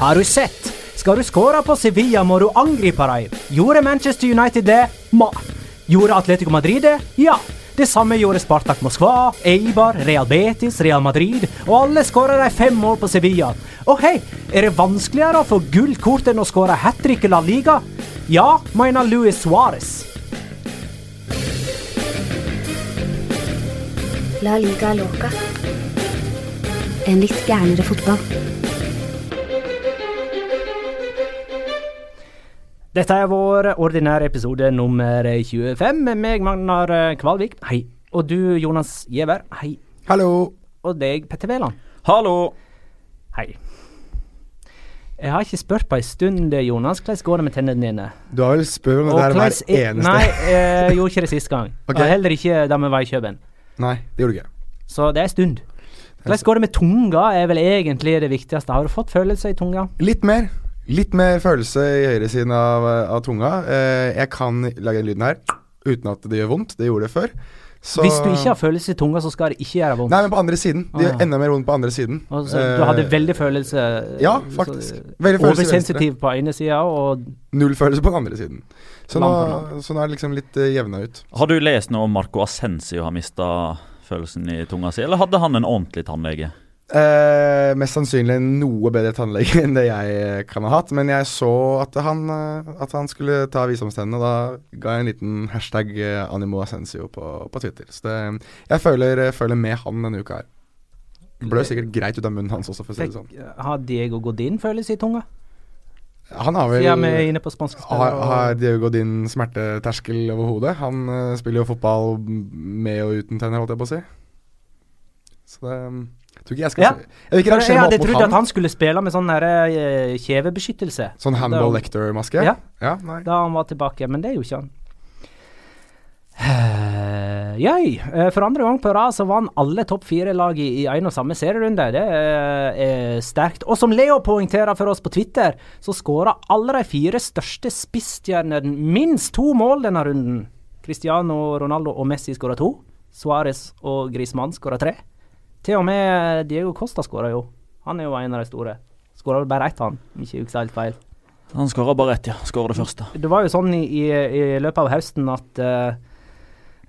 Har du sett? Skal du skåre på Sevilla, må du angripe dem. Gjorde Manchester United det? Ma. Gjorde Atletico Madrid det? Ja. Det samme gjorde Spartak Moskva, Eibar, Real Betis, Real Madrid, og alle skåra de fem mål på Sevilla. Og hei, er det vanskeligere å få gullkort enn å skåre hat trick i La Liga? Ja, mener Luis Suárez. La liga loca. En litt gærnere fotball. Dette er vår ordinære episode nummer 25 med meg, Magnar Kvalvik. Hei. Og du, Jonas Giæver. Hei. Hallo. Og deg, Petter Wæland. Hallo! Hei. Jeg har ikke spurt på ei stund, Jonas. Hvordan går det med tennene dine? Du har vel spurt om det her hver eneste Nei, jeg gjorde ikke det sist gang. okay. Og heller ikke da vi var i Kjøben. Nei, det gjorde du ikke. Så det er en stund. Hvordan går det med tunga, er vel egentlig det viktigste. Har du fått følelse i tunga? Litt mer. Litt mer følelse i høyresiden av, av tunga. Eh, jeg kan lage den lyden her uten at det gjør vondt. Det gjorde det før. Så- Hvis du ikke har følelse i tunga, så skal det ikke gjøre vondt. Nei, men på andre siden. Det gjør enda mer vondt på andre siden. Altså, Eh, du hadde veldig følelse Ja, faktisk. Veldig følelse. Oversensitiv på ene sida og Null følelse på den andre siden. Så nå, så nå er det liksom litt uh, jevna ut. Har du lest noe om Marco Ascencio har mista følelsen i tunga si, eller hadde han en ordentlig tannlege? Eh, mest sannsynlig en noe bedre tannlege enn det jeg kan ha hatt. Men jeg så at han, eh, at han skulle ta visdomstennene, og da ga jeg en liten hashtag eh, Animo Ascensio på, på Twitter. Så det, jeg føler, føler med han denne uka her. Blør sikkert greit ut av munnen hans også, for å si det sånn. Har Diego Godin følelse i tunga? Han har vel Siden vi er inne på spanske har, spillere. har Diego Godin smerteterskel over hodet? Han uh, spiller jo fotball med og uten tenner, holdt jeg på å si. Så det jeg tror ikke jeg skal Ja. Jeg jeg meg hadde trodd at han. skulle spille med sånn her, eh, kjevebeskyttelse. Sånn Hannibal Lecter-maske? Ja. ja. Da han var tilbake, men det er jo ikke han. Eh, Jøy. Eh, For andre gang på rad så vant alle topp fire-lag i, i en og samme serierunde. Det er, er sterkt. Og som Leo poengterer for oss på Twitter, så skåra alle de fire største spissstjernene minst to mål denne runden. Cristiano Ronaldo og Messi skåra to. Suárez og Griezmann skåra tre. Til og med Diego Costa skåra jo. Han er jo en av de store. Skåra bare ett, han. om Ikke husker helt feil. Han skåra bare ett, ja. Skåra det første. Det var jo sånn i, i, i løpet av høsten at uh,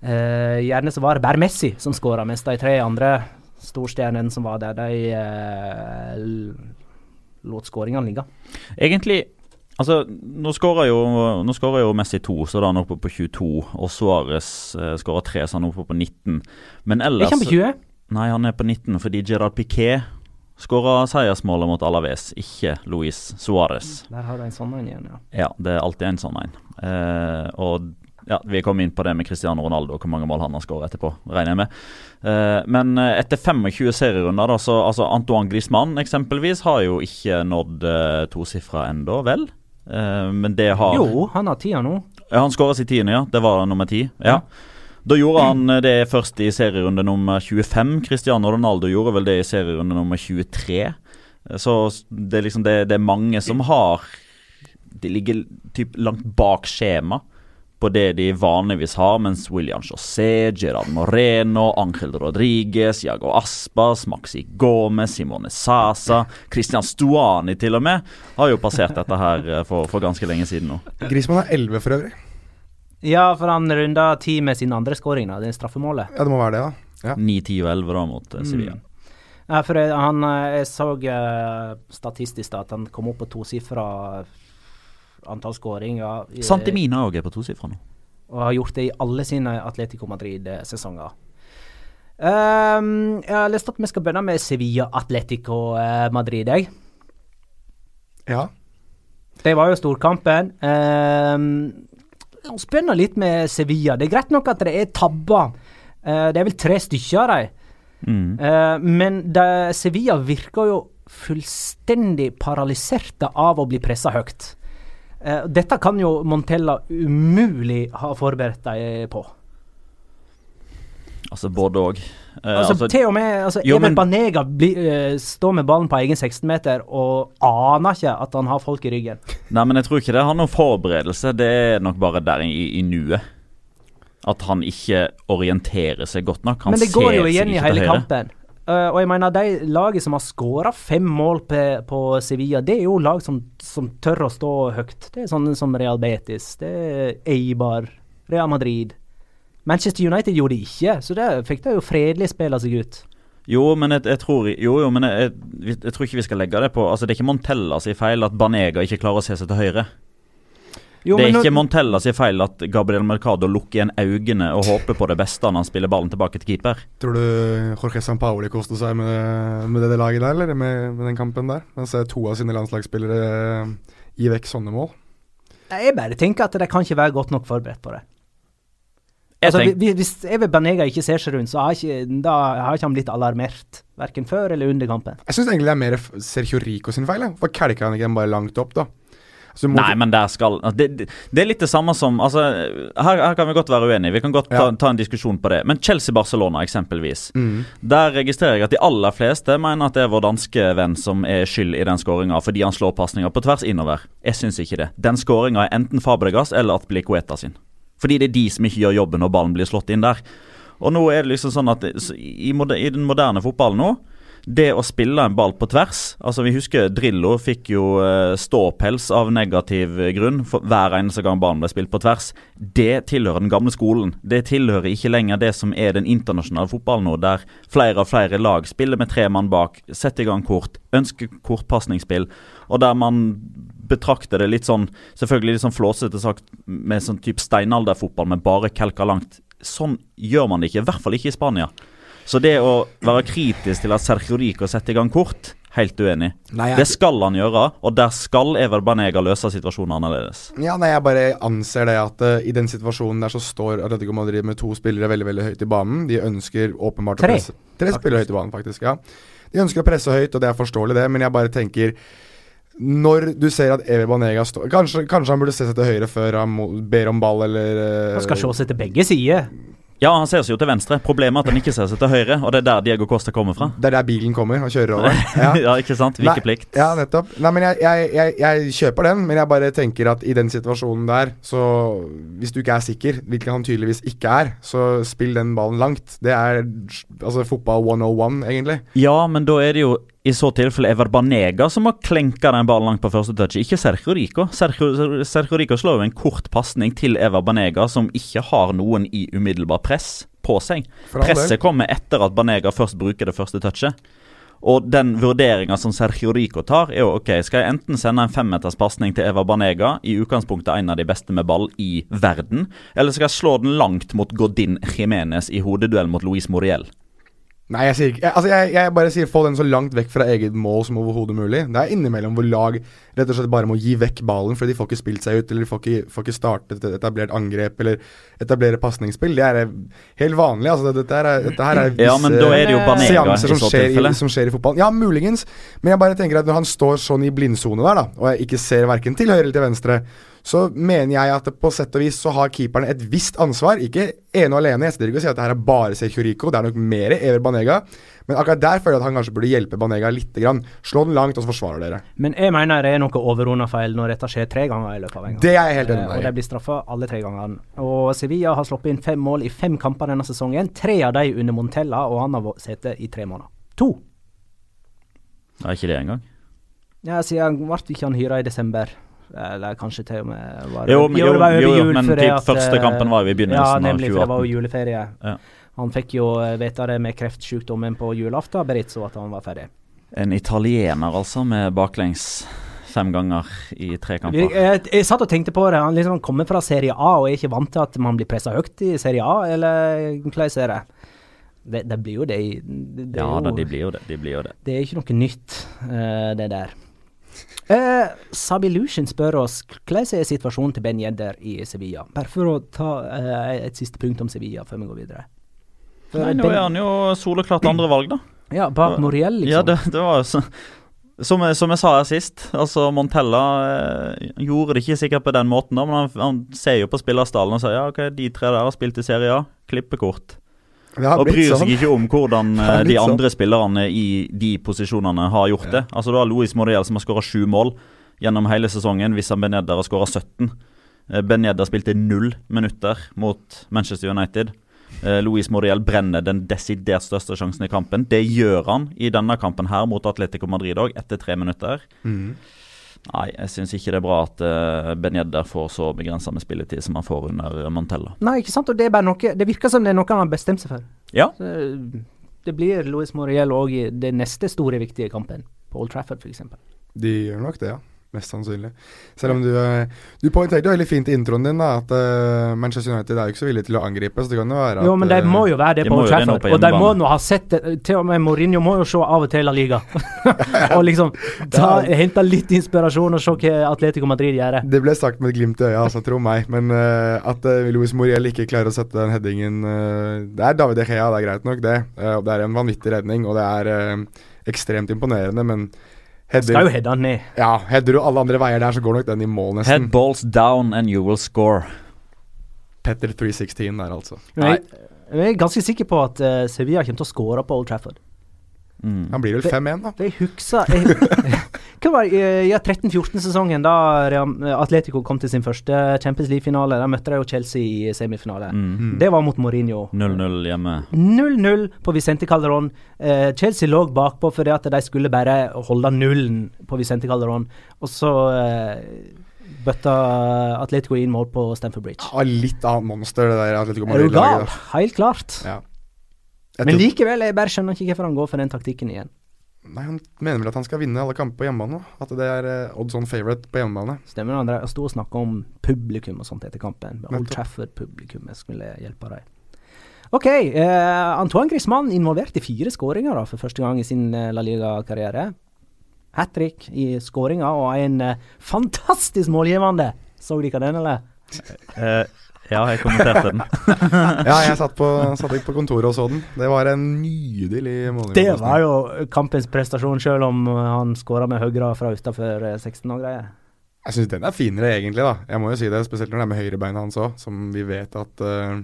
uh, gjerne så var det bare Messi som skåra, mens de tre andre storstjernene som var der, de uh, lot skåringene ligge. Egentlig Altså, nå skårer jo, jo Messi to, så da er han oppe på 22. Og Suárez eh, skårer tre, så han er oppe på 19. Men Er ellers ikke han på 20? Nei, han er på 19 fordi Gerard Piquet skåra seiersmålet mot Alaves, ikke Luis Suárez. Der har du en sånn en igjen, ja. Ja, det er alltid en sånn en. Eh, og ja, vi kom inn på det med Cristiano Ronaldo hvor mange mål han har skåret etterpå, regner jeg med. Eh, men eh, etter 25 serierunder, da, så altså Antoine Griezmann eksempelvis har jo ikke nådd uh, tosifra ennå, vel? Eh, men det har Jo, han har tida nå. Ja, han skåra sin tiende, ja. Det var nummer ti. Ja. Da gjorde han eh, det først i serierunde nummer 25. Cristiano Ronaldo gjorde vel det i serierunde nummer 23. Eh, Så det er liksom det, det er mange som har De ligger typ langt bak skjema på det de vanligvis har, mens William José, Gerard Moreno, Angel Rodriguez, Jago Aspas, Maxi Gomez, Simone Sasa, Christian Stuani til og med, har jo passert dette her eh, for, for ganske lenge siden nå. Grismann er 11 for øvrig. Ja, for han runda ti med sin andre skåring, da. Det er straffemålet. Ja, det må være det, da. Ja. 9, 10 og 11 da mot eh, Sevilla. Ja, for jeg, han, eh, jeg så eh, statistisk da, at han kom opp på tosifra antall skåringer. Santimina òg er på tosifra nå. og har gjort det i alle sine Atletico Madrid-sesonger. Um, jeg har lyst til at vi skal begynne med Sevilla Atletico eh, Madrid. Jeg. ja. Det var jo storkampen. Um, Spennende litt med Sevilla. Det er greit nok at det er tabber. Uh, det er vel tre stykker av dem. Mm. Uh, men det, Sevilla virker jo fullstendig paralyserte av å bli pressa høyt. Uh, dette kan jo Montella umulig ha forberedt dem på. Altså både òg. Uh, Altså, altså, til og med altså, jo, men- Banega bli, uh, står med ballen på egen 16-meter og aner ikke at han har folk i ryggen. Nei, men jeg tror ikke det har noen forberedelse. Det er nok bare der i, i nuet. At han ikke orienterer seg godt nok. Han Men det går jo igjen i hele kampen. Uh, og jeg mener, de laget som har skåra fem mål på, på Sevilla, det er jo lag som, som tør å stå høyt. Det er sånne som Real Betis, det er Eibar, Real Madrid. Manchester United gjorde det ikke, så det fikk de jo fredelig spille seg ut. Jo, men jeg, jeg tror Jo, jo, men jeg, jeg, jeg, tror ikke vi skal legge det på Altså, Det er ikke Montella sin feil at Banega ikke klarer å se seg til høyre. Jo, det er men ikke nå- Montella sin feil at Gabriel Mercado lukker igjen øynene og håper på det beste når han spiller ballen tilbake til keeper. Tror du Jorge Sampaoli koste seg med, med det laget der, eller med, med den kampen der? Han ser to av sine landslagsspillere eh, gi vekk sånne mål. Jeg bare tenker at de kan ikke være godt nok forberedt på det. Jeg Altså, tenk- Hvis Eve Banega ikke ser seg rundt, så har ikke, da har ikke han blitt alarmert. Verken før eller under kampen. Jeg syns egentlig det er mer Sergio Rico sin feil. Hva kelker han ikke den bare langt opp, da? Altså, Nei, men der skal det, det, det er litt det samme som altså, her, her kan vi godt være uenige. Vi kan godt ta, Ja. ta en diskusjon på det. Men Chelsea-Barcelona, eksempelvis. Mm. Der registrerer jeg at de aller fleste mener at det er vår danske venn som er skyld i den skåringa, fordi han slår pasninger på tvers innover. Jeg syns ikke det. Den skåringa er enten Fabregas eller Atblicueta sin. Fordi det er de som ikke gjør jobben når ballen blir slått inn der. Og nå er det liksom sånn at i, i den moderne fotballen nå det å spille en ball på tvers altså Vi husker Drillo fikk jo eh, ståpels av negativ grunn hver eneste gang ballen ble spilt på tvers. Det tilhører den gamle skolen. Det tilhører ikke lenger det som er den internasjonale fotballen nå, der flere og flere lag spiller med tre mann bak, setter i gang kort, ønsker kortpasningsspill, og der man betrakter det litt sånn Selvfølgelig litt sånn flåsete sagt med sånn type steinalderfotball, men bare kelka langt. Sånn gjør man det ikke, i hvert fall ikke i Spania. Så det å være kritisk til at Sergio Rico setter i gang kort, helt uenig. Nei, jeg, Det skal han gjøre, og der skal Ever Banega løse situasjonen annerledes. ja, nei, jeg bare anser det at uh, i den situasjonen der så står Atletico Madrid med to spillere veldig veldig høyt i banen. De ønsker åpenbart Tre, å presse Tre spillere høyt i banen, faktisk. ja De ønsker å presse høyt, og det er forståelig, det, men jeg bare tenker når du ser at Ever Banega står kanskje, kanskje han burde se seg til høyre før han ber om ball, eller eh, Han skal se seg til begge sider. Ja, han ser seg jo til venstre. Problemet er at han ikke ser seg til høyre, og det er der Diego Costa kommer fra. Det er der bilen kommer og kjører over. Ja. Ja, ikke sant? Nei, Vikeplikt. Ja, nettopp. Nei, men jeg, jeg, jeg, jeg kjøper den, men jeg bare tenker at i den situasjonen der, så Hvis du ikke er sikker, hvilket han tydeligvis ikke er, så spill den ballen langt. Det er altså fotball 101, egentlig. Ja, men da er det jo i så tilfelle er Banega som har klenka den ballen langt på første touch, ikke Sergio Rico. Sergio, Sergio Rico slår jo en kort pasning til Ever Banega, som ikke har noen i umiddelbar press på seg. Presset kommer etter at Banega først bruker det første touchet. Og den vurderinga som Sergio Rico tar, er jo ok, skal jeg enten sende en femmeterspasning til Eva Banega, i utgangspunktet en av de beste med ball i verden, eller skal jeg slå den langt mot Godin Jimenez i hodeduell mot Luis Moriel? Nei, jeg sier ikke jeg, Altså, jeg, jeg bare sier få den så langt vekk fra eget mål som overhodet mulig. Det er innimellom hvor lag rett og slett bare må gi vekk ballen fordi de får ikke spilt seg ut, eller de får ikke, får ikke startet et etablert angrep, eller etablere pasningsspill. Det er eh, helt vanlig. Altså, dette, er, dette her er Ja, er Banega seanser som skjer i, som skjer i fotballen. Ja, muligens. Men jeg bare tenker at når han står sånn i blindsone der, da, og jeg ikke ser verken til høyre eller til venstre, så mener jeg at på sett og vis så har keeperne et visst ansvar. Ikke ene og alene. Jeg sitter ikke og sier at det her er bare Sergio Rico. Det er nok mer Ever Banega. Men akkurat der føler jeg at han kanskje burde hjelpe Banega litt. grann. Slå den langt, og så forsvarer dere. Men jeg mener det er noe overordna feil når dette skjer tre ganger i løpet av en gang. Det er jeg helt enig Eh, med Og de blir straffa alle tre gangene. Og Sevilla har sluppet inn fem mål i fem kamper denne sesongen. Tre av de under Montella, og han har sittet i tre måneder. To. Det er ikke det engang. Ja, siden ble ikke han hyra i desember. Eller kanskje til og med var Jo, men- det var jo, over jo, jo, jul men typ at, første eh, kampen var jo i begynnelsen ja, nemlig, for det var 2018. jo juleferie. Ja. Han fikk jo eh, vite det med kreftsykdommen på julaften, Beritzo, at han var ferdig. En italiener, altså, med baklengs fem ganger i tre kamper. jeg, jeg satt og tenkte på det. Han liksom kommer fra Serie A og er ikke vant til at man blir pressa høyt i Serie A, eller hvordan er det? Det, det blir jo det det, det, Ja jo, da, de blir jo det. De blir jo det. det er ikke noe nytt, uh, det der. Uh, Sabilution spør oss hvordan er situasjonen til Ben Yedder i Sevilla. Bare for å ta eh, et siste punkt om Sevilla før vi går videre. For Nei, nå Ben- er han jo soleklart andrevalg, da. Ja, bak Moriel, liksom. Ja, det, det var jo så som som jeg sa her sist, altså Montella eh, gjorde det ikke sikkert på den måten, da, men han, han ser jo på spillerstallen og sier ja, ok, de tre der har spilt i Serie A, klippekort. Og bryr sånn. seg ikke om hvordan eh, de andre sånn. andre spillerne i de posisjonene har gjort det. Altså Du har Luis Moriel som har skåra sju mål gjennom hele sesongen, hvis han beneder har skåra 17. Eh, Ben spilte null minutter mot Manchester United. eh, Luis Moriel brenner den desidert største sjansen i kampen. Det gjør han i denne kampen her mot Atletico Madrid òg, etter tre minutter. Mhm. Nei, jeg syns ikke det er bra at uh, Ben Yedder får så begrensa med spilletid som han får under Montella. Nei, ikke sant. Og det er bare noe Det virker som det er noe han har bestemt seg for. Ja, Så, det blir Louis Moriel òg i den neste store, viktige kampen, på Old Trafford f.eks. De gjør nok det, ja. Mest sannsynlig. Selv om du eh, Du poengterte jo veldig fint i introen din da at uh, Manchester United er jo ikke så villig til å angripe, så det kan jo være at Jo, men de eh, må jo være det de på Old Trafford. Og de må nå ha sett det. Til og med Mourinho må jo se av og til La Liga. og liksom ta, hente litt inspirasjon og se hva Atletico Madrid gjør. Det ble sagt med et glimt i øyet, altså, tro meg. Men uh, at uh, Louis Moriel ikke klarer å sette den headingen Det er David De Gea, det er greit nok, det. Det er en vanvittig redning, og det er ekstremt imponerende, men Skal jo header, heade ned. ja, header du alle andre veier der, så går nok den i mål, head nesten. balls down and you will score. Petter 316 der, altså. Nei. jeg, er ganske sikker på at uh, Sevilla kommer til å skåre på Old Trafford. Mm. Han blir vel 5-1, da. Det jeg husker jeg, var i ja, 13-14-sesongen, da Atletico kom til sin første Champions League-finale? Da møtte de jo Chelsea i semifinale. Mm. Det var mot Mourinho. 0-0 hjemme. 0-0 på Vicente Calderón. Eh, Chelsea lå bakpå fordi at de skulle bare holde nullen på Vicente Calderón. Og så eh, bøtta Atletico inn mål på Stamford Bridge. Ja, litt annet monster, det der Atletico Er du gal? Madrid-laget. Helt klart. Ja. Men likevel, jeg bare skjønner ikke hvorfor han går for den taktikken igjen. Nei, Han mener vel at han skal vinne alle kamper på hjemmebane. At det er uh, odds on favorite på hjemmebane. Stemmer det? Jeg sto og snakka om publikum og sånt etter kampen. Old Trafford-publikummet skulle hjelpe dem. OK. uh, Antoine Griezmann involvert i fire skåringer for første gang i sin uh, La Liga-karriere. Hat trick i skåringa og en fantastisk målgivende. Så dere den, eller? Eh, ja, jeg kommenterte den. Ja, jeg satt på, satt ikke på kontoret og så den. Det var en nydelig måling. Det var jo kampens prestasjon, selv om eh, han skåra med høyre fra utafor 16 og greier. Jeg syns den er finere, egentlig. da Jeg må jo si det, Spesielt når det er med høyrebeinet hans òg, som vi vet at uh,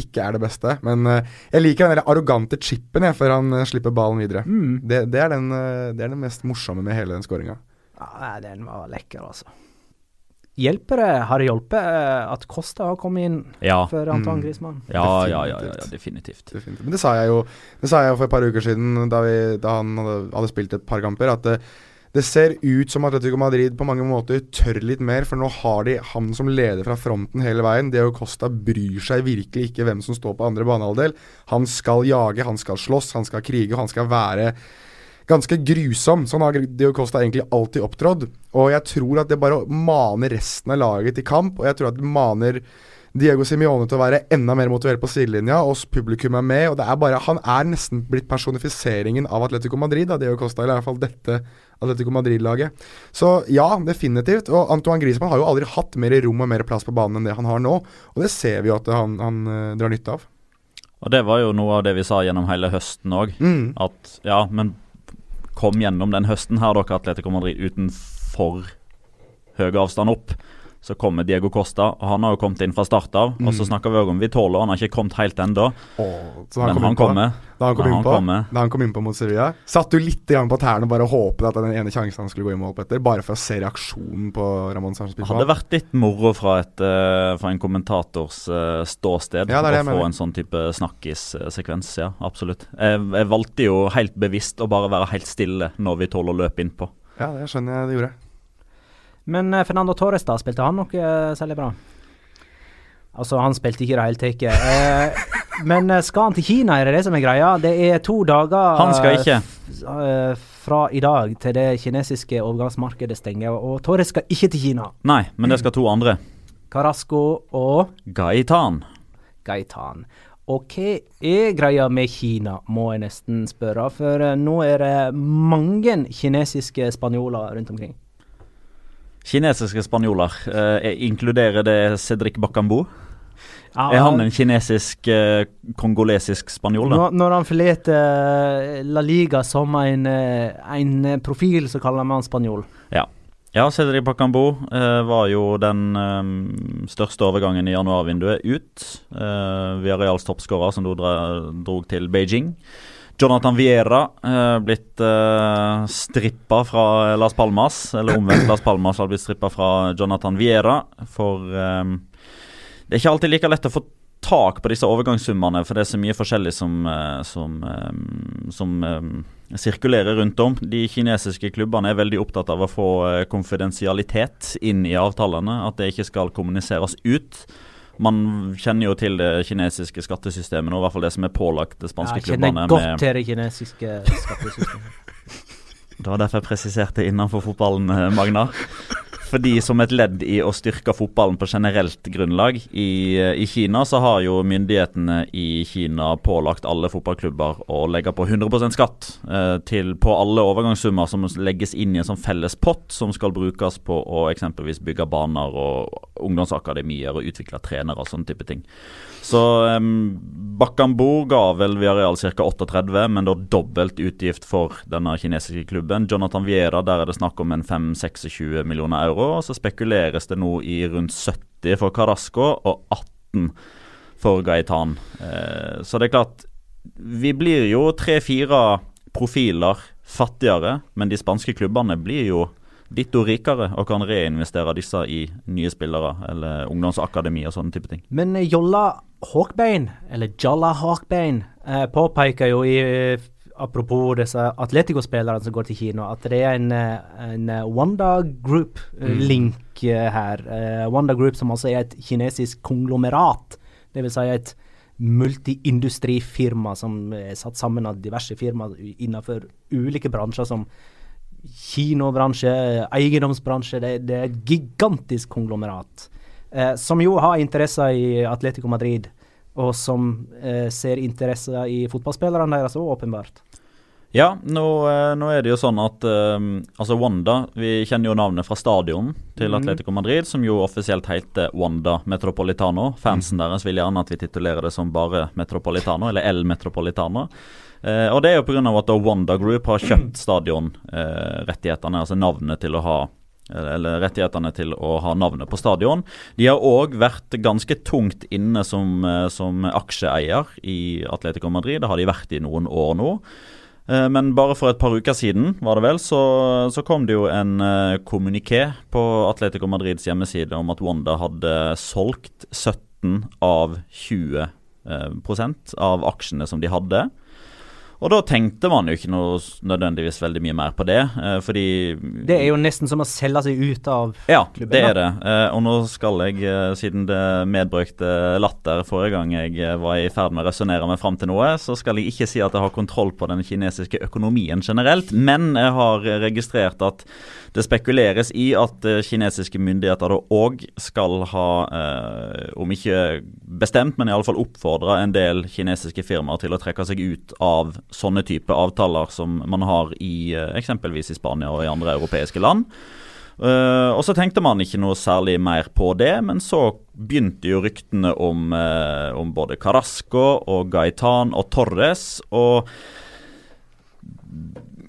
ikke er det beste. Men uh, jeg liker den der arrogante chipen jeg, før han uh, slipper ballen videre. Mm. Det, det, er den, eh, det er den, mest morsomme med hele den skåringa. Ja, den var lekker, altså. Hjelper det, har det hjulpet eh, at Costa har kommet inn Ja. før Antoine Mm. Griezmann? Ja, ja, ja, ja, ja, Definitivt. definitivt. Men det sa jeg jo Det sa jeg jo for et par uker siden, da, vi, da han hadde, hadde spilt et par kamper, at det, det ser ut som Atletico Madrid på mange måter tør litt mer, for nå har de han som leder fra fronten hele veien. Diego Costa bryr seg virkelig ikke hvem som står på andre banehalvdel. Han skal jage, han skal slåss, han skal krige, og han skal være ganske grusom. Sånn har Dio Costa egentlig alltid opptrådt. Og jeg tror at det bare maner resten av laget til kamp, og jeg tror at det maner Diego Simione til å være enda mer motivert på sidelinja, Oss publikum er med. og det er bare, Han er nesten blitt personifiseringen av Atletico Madrid, da, Diego Costa, eller i hvert fall dette Atletico Madrid-laget. Så ja, definitivt. Og Antoine Griezmann har jo aldri hatt mer rom og mer plass på banen enn det han har nå, og det ser vi jo at han, han eh, drar nytte av. Og det var jo noe av det vi sa gjennom hele høsten òg. Mm. At ja, men kom gjennom den høsten her, dere Atletico Madrid, uten for høy avstand opp. Så kommer Diego Costa, og han har jo kommet inn fra start av. Og så Mm. snakker vi òg om Vitolo, han har ikke kommet helt ennå. Men han kommer. Da han kom da han kom innpå mot Sevilla, satt du litt på tærne og bare håpet at den ene sjansen han skulle gå i mål på etter, bare for å se reaksjonen på Ramón Sánchez Det hadde vært litt moro fra, et, eh, fra en kommentators eh, ståsted Ja, det det å få en sånn type snakkissekvens. Ja, absolutt. Jeg, jeg valgte jo helt bevisst å bare være helt stille når Vitolo løp innpå. Ja, det skjønner jeg det gjorde. Men eh, Fernando Torres, da, spilte han noe eh, særlig bra? Altså, han spilte ikke i det hele tatt. Eh, men eh, skal han til Kina, er det det som er greia? Det er to dager Han skal ikke. fra i dag til det kinesiske overgangsmarkedet stenger, og Torres skal ikke til Kina. Nei, men det skal to andre. Carasco og Gaitan. Gaitan. Og hva er greia med Kina, må jeg nesten spørre, for nå er det mange kinesiske spanjoler rundt omkring. Kinesiske spanjoler. Eh, inkluderer det Cedric Bakambu? Ja, Er han en kinesisk, eh, kongolesisk spanjol, da? Når, når han forlater La Liga som en, eh, en profil, så kaller man han spanjol. Ja, Cedric Bakambu eh, var jo den eh, største overgangen i januarvinduet ut. Eh, Reals toppskårer som dro, dro til Beijing. Jonathan Viera eh, blitt eh, strippa fra Las Palmas, eller omvendt. Las Palmas har blitt strippa fra Jonathan Viera. For eh, det er ikke alltid like lett å få tak på disse overgangssummene, for det er så mye forskjellig som, eh, som, eh, som eh, sirkulerer rundt om. De kinesiske klubbene er veldig opptatt av å få konfidensialitet inn i avtalene. At det ikke skal kommuniseres ut. Man kjenner jo til det kinesiske skattesystemet, og i hvert fall det som er pålagt det spanske Jeg kjenner klubbene. godt til det kinesiske skattesystemet. Det var derfor jeg presiserte innenfor fotballen, Magnar Magna. Fordi som et ledd i å styrke fotballen på generelt grunnlag i, i Kina, så har jo myndighetene i Kina pålagt alle fotballklubber å legge på 100% skatt eh, til, på alle overgangssummer som legges inn i en sånn felles pott som skal brukes på å eksempelvis bygge baner og ungdomsakademier og utvikle trenere og sånne type ting. Så um, Bakambu ga vel Villarreal ca. 38, men da dobbelt utgift for denne kinesiske klubben. Jonathan Viera, der er det snakk om en 5-26 millioner euro. Og så spekuleres det nå i rundt 70 for Carasco og 18 for Gaitan. Uh, så det er klart, vi blir jo tre-fire profiler fattigere, men de spanske klubbene blir jo ditto rikere og kan reinvestere disse i nye spillere eller ungdomsakademi og sånne type ting. Men eh, Jolla Hawkbane, eller Jolla Hawkbane, eh, påpeker jo i eh, Apropos disse Atletico-spillerne som går til kino, at det er en, eh, en eh, Wanda Group-link her. Eh, Wanda Group som altså er et kinesisk konglomerat. Vil si et multiindustrifirma som er satt sammen av diverse firmaer innenfor ulike bransjer som kinobransje, eiendomsbransje. Det, det er et gigantisk konglomerat. Eh, som jo har interesser i Atletico Madrid, og som eh, ser interesser i fotballspillerne deres òg, åpenbart. Ja, nå, eh, nå er det jo sånn at eh, altså Wanda Vi kjenner jo navnet fra stadion til Mhm. Atletico Madrid, som jo offisielt heter Wanda Metropolitano. Fansen deres vil gjerne at vi titulerer det som bare Metropolitano, eller El Metropolitano. Eh, og det er jo pga. at da Wanda Group har kjøpt stadionrettighetene, altså navnet til å ha eller rettighetene til å ha navnet på stadion. De har òg vært ganske tungt inne som, eh, som aksjeeier i Atletico Madrid. Det har de vært i noen år nå. Eh, Men bare for et par uker siden var det vel, så, så kom det jo en uh, kommuniké på Atletico Madrids hjemmeside om at Wanda hadde solgt 17 av 20 eh, prosent av aksjene som de hadde. Og da tenkte man jo ikke noe nødvendigvis veldig mye mer på det, eh, fordi Det er jo nesten som å selge seg ut av ja, klubben, det er det. Eh, og nå skal jeg, eh, siden det medbrukte latter forrige gang jeg var i ferd med å resonnere meg fram til noe, så skal jeg ikke si at jeg har kontroll på den kinesiske økonomien generelt, men jeg har registrert at det spekuleres i at kinesiske myndigheter da òg skal ha, om ikke bestemt, men iallfall oppfordra en del kinesiske firmaer til å trekke seg ut av sånne type avtaler som man har i eh, eksempelvis i Spania og i andre europeiske land. Uh, og så tenkte man ikke noe særlig mer på det, men så begynte jo ryktene om, uh, om både Carasco og Gaitan og Torres. Og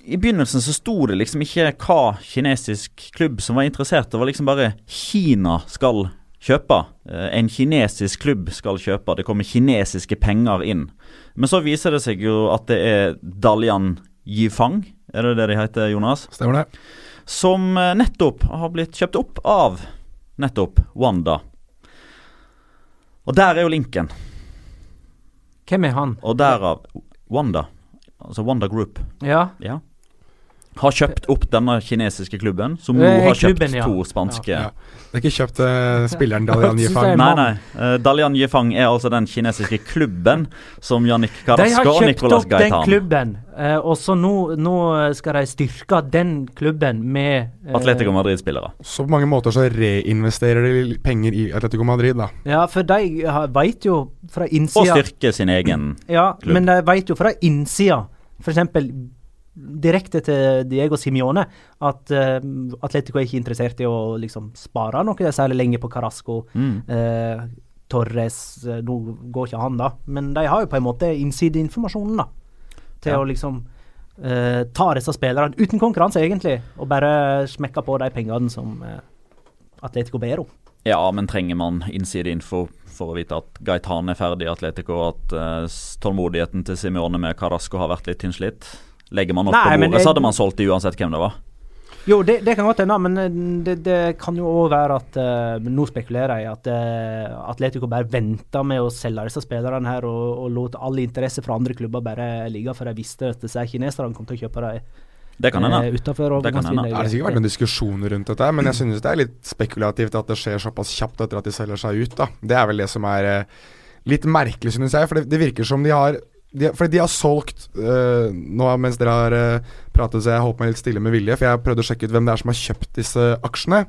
i begynnelsen så sto det liksom ikke hva kinesisk klubb som var interessert. Det var liksom bare Kina skal kjøpe. Eh, En kinesisk klubb skal kjøpe. Det kommer kinesiske penger inn. Men så viser det seg jo at det er Dalian Yifang, er det det de heter, Jonas? Stemmer det. som eh, nettopp har blitt kjøpt opp av nettopp Wanda. Og der er jo linken. Hvem er han? Og derav Wanda. Altså Wanda Group. Ja. Ja. Har kjøpt opp denne kinesiske klubben, som nå Eh, har kjøpt klubben, ja. to spanske Ja. Det er ikke kjøpt uh, spilleren Dalian Yifang. Nei, nei. Uh, Dalian Yifang er altså den kinesiske klubben som Jannik De har kjøpt opp den klubben, uh, og så nå, nå skal de styrke den klubben med Atletico Madrid-spillere. Så på mange måter så reinvesterer de penger i Atletico Madrid, da. Ja, for de veit vet jo fra Og styrker styrke sin egen Ja, klubb. men de vet jo fra innsida, f.eks. direkte til Diego Simione, at uh, Atletico er ikke interessert i å liksom spare noe særlig lenge på Carasco. Mm. Uh, Torres eh, Nå går ikke han, da, men de har jo på en måte innsideinformasjonen, da. Til Ja. å liksom ta disse spillerne uten konkurranse, egentlig, og bare smekke på de pengene som Atletico ber om. Ja, men trenger man innsideinfo for å vite at Gaitan er ferdig i Atletico, at tålmodigheten til Simione med Carasco har vært litt tynnslitt? Legger man opp Nei, på men bordet, så hadde man solgt det uansett hvem det var. Jo, det, det kan godt hende, men eh, det, det kan jo òg være at uh, Nå spekulerer jeg at uh, Atletico bare venta med å selge disse spillerne her og, og lot all interesse fra andre klubber bare ligge, for de visste at disse kineserne kom til å kjøpe dem Det kan hende. Det kan hende. Det har sikkert vært noen diskusjoner rundt dette, men jeg synes det er litt spekulativt at det skjer såpass kjapt etter at de selger seg ut. da. Det er vel det som er litt merkelig, synes jeg. For det, det virker som de har de, fordi de har solgt uh, Nå mens dere har uh, pratet, så jeg holdt meg litt stille med vilje, for jeg har prøvd å sjekke ut hvem det er som har kjøpt disse aksjene.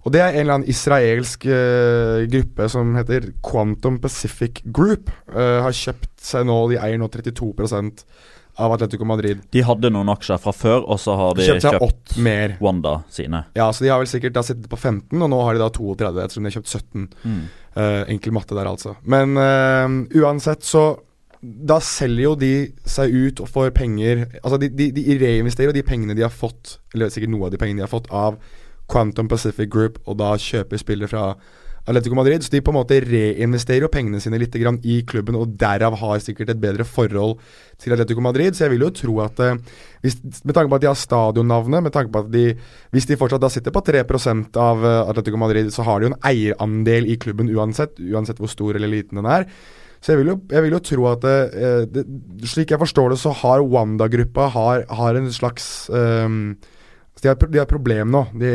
Og det er en eller annen israelsk uh, gruppe som heter Quantum Pacific Group. har kjøpt seg nå De eier nå 32% av Atletico Madrid. De hadde noen aksjer fra før, og så har de Kjøpt kjøpt mer. Wanda sine. Ja, så de har vel sikkert da sittet på 15, og nå har de da 32, ettersom de har kjøpt 17. Mm. Uh, enkel matte der, altså. Men uh, uansett, så Da selger jo de seg ut og får penger Altså, de, de, de reinvesterer de pengene de har fått, eller sikkert noe av de pengene de har fått, av Quantum Pacific Group, og da kjøper spillere fra Atletico Madrid. Så de på en måte reinvesterer jo pengene sine litt i klubben, og derav har sikkert et bedre forhold til Atletico Madrid. Så jeg vil jo tro at eh, hvis, med tanke på at de har stadionnavnet, med tanke på at de Hvis de fortsatt da sitter på 3% av eh, Atletico Madrid, så har de jo en eierandel i klubben uansett, uansett hvor stor eller liten den er. Så jeg vil jo, jeg vil jo tro at det, det, Slik jeg forstår det, så har Wanda-gruppa har, har en slags um, de har, de har et problem nå. De,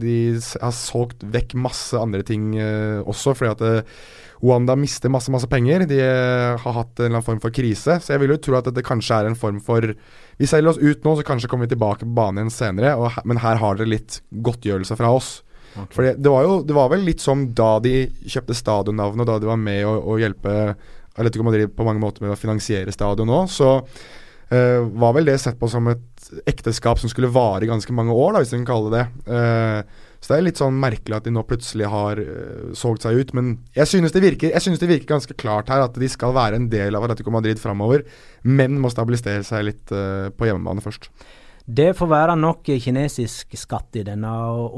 de har solgt vekk masse andre ting uh, også, fordi at uh, Wanda mister masse masse penger. De uh, har hatt en eller annen form for krise. Så jeg vil jo tro at dette kanskje er en form for Vi selger oss ut nå, så kanskje kommer vi tilbake på banen igjen senere. Og, men her har dere litt godtgjørelse fra oss. For det, det var vel litt som da de kjøpte stadionnavnet, og da de var med å, å hjelpe Atletico Madrid på mange måter med å finansiere stadion nå, så uh, var vel det sett på som et ekteskap som skulle vare ganske mange år, da, hvis vi kan kalle det. Eh, så det er litt sånn merkelig at de nå plutselig har uh, solgt seg ut. Men jeg synes, det virker, jeg synes det virker ganske klart her at de skal være en del av Atletico Madrid framover, men må stabilisere seg litt uh, på hjemmebane først. Det får være nok kinesisk skatt i denne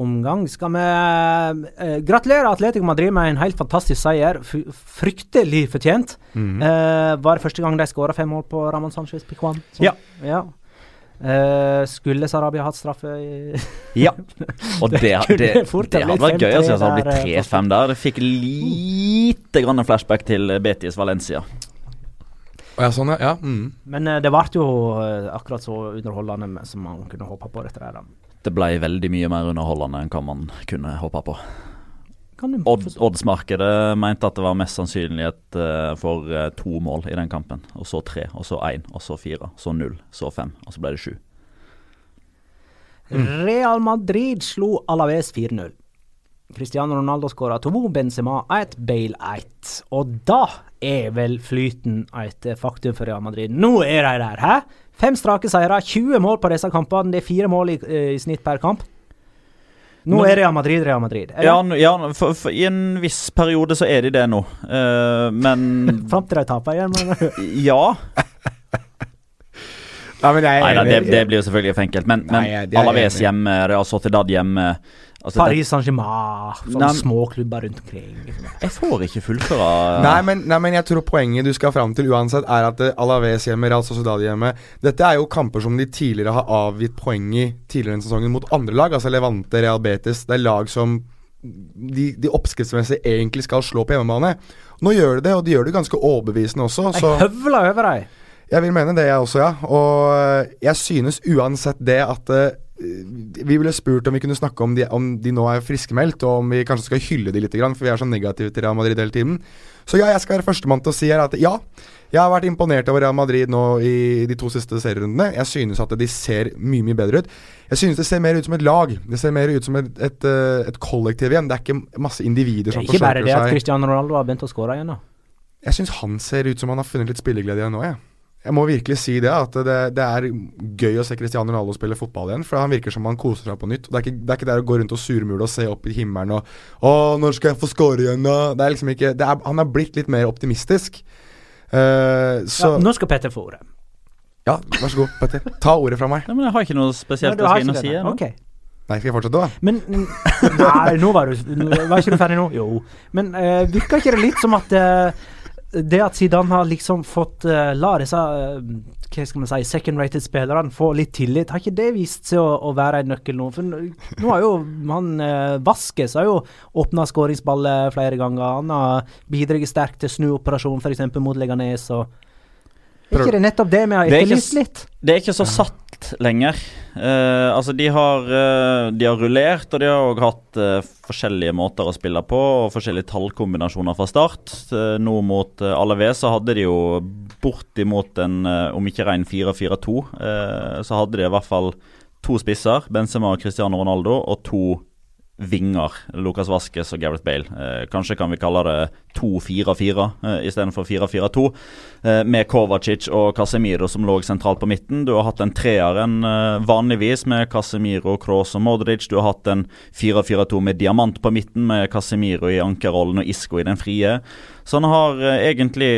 omgang. Skal vi eh, gratulere Atletico Madrid med en helt fantastisk seier. F fryktelig fortjent. Mhm. Eh, var det første gang de skåra fem mål på Ramón Sánchez Piquan? Ja. ja. Eh, skulle Sarabia hatt straffe Ja. Og det, det, det, det, hadde vært gøy å se det hadde blitt 3-5 der. Det fikk lite grann flashback til Betis Valencia. Ja, sånn ja. ja. mhm. Men eh, det ble jo eh, akkurat så underholdende som man kunne håpe på. dette der. da. Det ble veldig mye mer underholdende enn hva man kunne håpe på. Odd, Oddsmarkedet mente at det var mest sannsynlighet eh, for to mål i den kampen. Og så tre, og så én, og så fire, så null, så fem, og så ble det sju. Real Madrid slo Alaves 4-0. Cristiano Ronaldo skåra to, Benzema ett, Bale ett. Og da er vel flyten et faktum for Real Madrid. Nå er de der, hæ? Fem strake seire, 20 mål på disse kampene. Det er fire mål i, eh, i snitt per kamp. Nå Men- er Real Madrid Real Madrid. Ja, ja for, for, i en viss periode så er de det nå. uh, men Fram til de taper igjen, men Ja. Nei, men jeg er Nei det, det blir jo selvfølgelig for enkelt. Men, men Alaves hjemme, Real Sociedad hjemme altså, Paris Saint-Germain, sånne Nei, småklubber rundt omkring. Jeg får ikke fullføre Nei nei, men jeg tror poenget du skal fram til uansett, er at eh, Alaves hjemme, Real Sociedad hjemme Dette er jo kamper som de tidligere har avgitt poeng i tidligere i sesongen mot andre lag. Altså Levante, Real Betis. Det er lag som de, de oppskriftsmessig egentlig skal slå på hjemmebane. Nå gjør de det, og de gjør det ganske overbevisende også. Så Jeg høvler over deg. jeg vil mene det, jeg også, ja. Og eh, jeg synes uansett det at eh, vi ble spurt om vi kunne snakke om de, om de nå er friskmeldt, og om vi kanskje skal hylle de litt, for vi er så negative til Real Madrid hele tiden. Så ja, jeg skal være førstemann til å si her at ja, jeg har vært imponert over Real Madrid nå i de to siste serierundene. Jeg synes at de ser mye, mye bedre ut. Jeg synes det ser mer ut som et lag. Det ser mer ut som et, et, eh, et kollektiv igjen. Det er ikke masse individer som forsøker seg. Ikke bare det at. Cristiano Ronaldo har begynt å skåre igjen, da. Jeg syns han ser ut som han har funnet litt spilleglede igjen nå, jeg. Jeg må virkelig si det, at det, det er gøy å se Cristiano Ronaldo spille fotball igjen. For han virker som han koser seg på nytt. Det er ikke, det er ikke der å gå rundt og surmule og se opp i himmelen og 'Å, når skal jeg få score igjen, da?' Det er liksom ikke det er, Han har blitt litt mer optimistisk. Uh, så Ja, nå skal Petter få ordet. Ja, vær så god, Petter. Ta ordet fra meg. Nei, men Jeg har ikke noe spesielt Nei, har si inn ikke og si. det, nå. Nei, skal jeg fortsette, da? Men Nei, nå var du Var ikke du ferdig nå? Jo. Men uh, virker ikke det litt som at eh, det at Zidane har liksom fått uh, la disse uh, hva skal man si, second-rated spillerne få litt tillit, har ikke det vist seg å, å være en nøkkel nå? For nå har jo han uh, Vaskes har jo åpna skåringsballer flere ganger. Han har bidratt sterkt til snuoperasjon f.eks. mot Leganes. og er ikke det nettopp det vi har etterlyst litt? Det er ikke så satt lenger. Uh, altså, de har, uh, de har rullert, og de har òg hatt uh, forskjellige måter å spille på, og forskjellige tallkombinasjoner fra start. nå mot uh, så hadde de jo bortimot en, om ikke ren 4-4-2, så hadde de i hvert fall to spisser, Benzema og Cristiano Ronaldo, og to vinger, Lucas Vasques og Gareth Bale. Eh, kanskje kan vi kalle det 2-4-4 eh, istedenfor 4-4-2. Eh, med Kovacic og Casemiro som lå sentralt på midten. Du har hatt en treer enn eh, vanligvis med Casemiro, Kroos og Modric. Du har hatt en 4-4-2 med diamant på midten med Casemiro i ankerrollen og Isco i den frie. Så han har eh, egentlig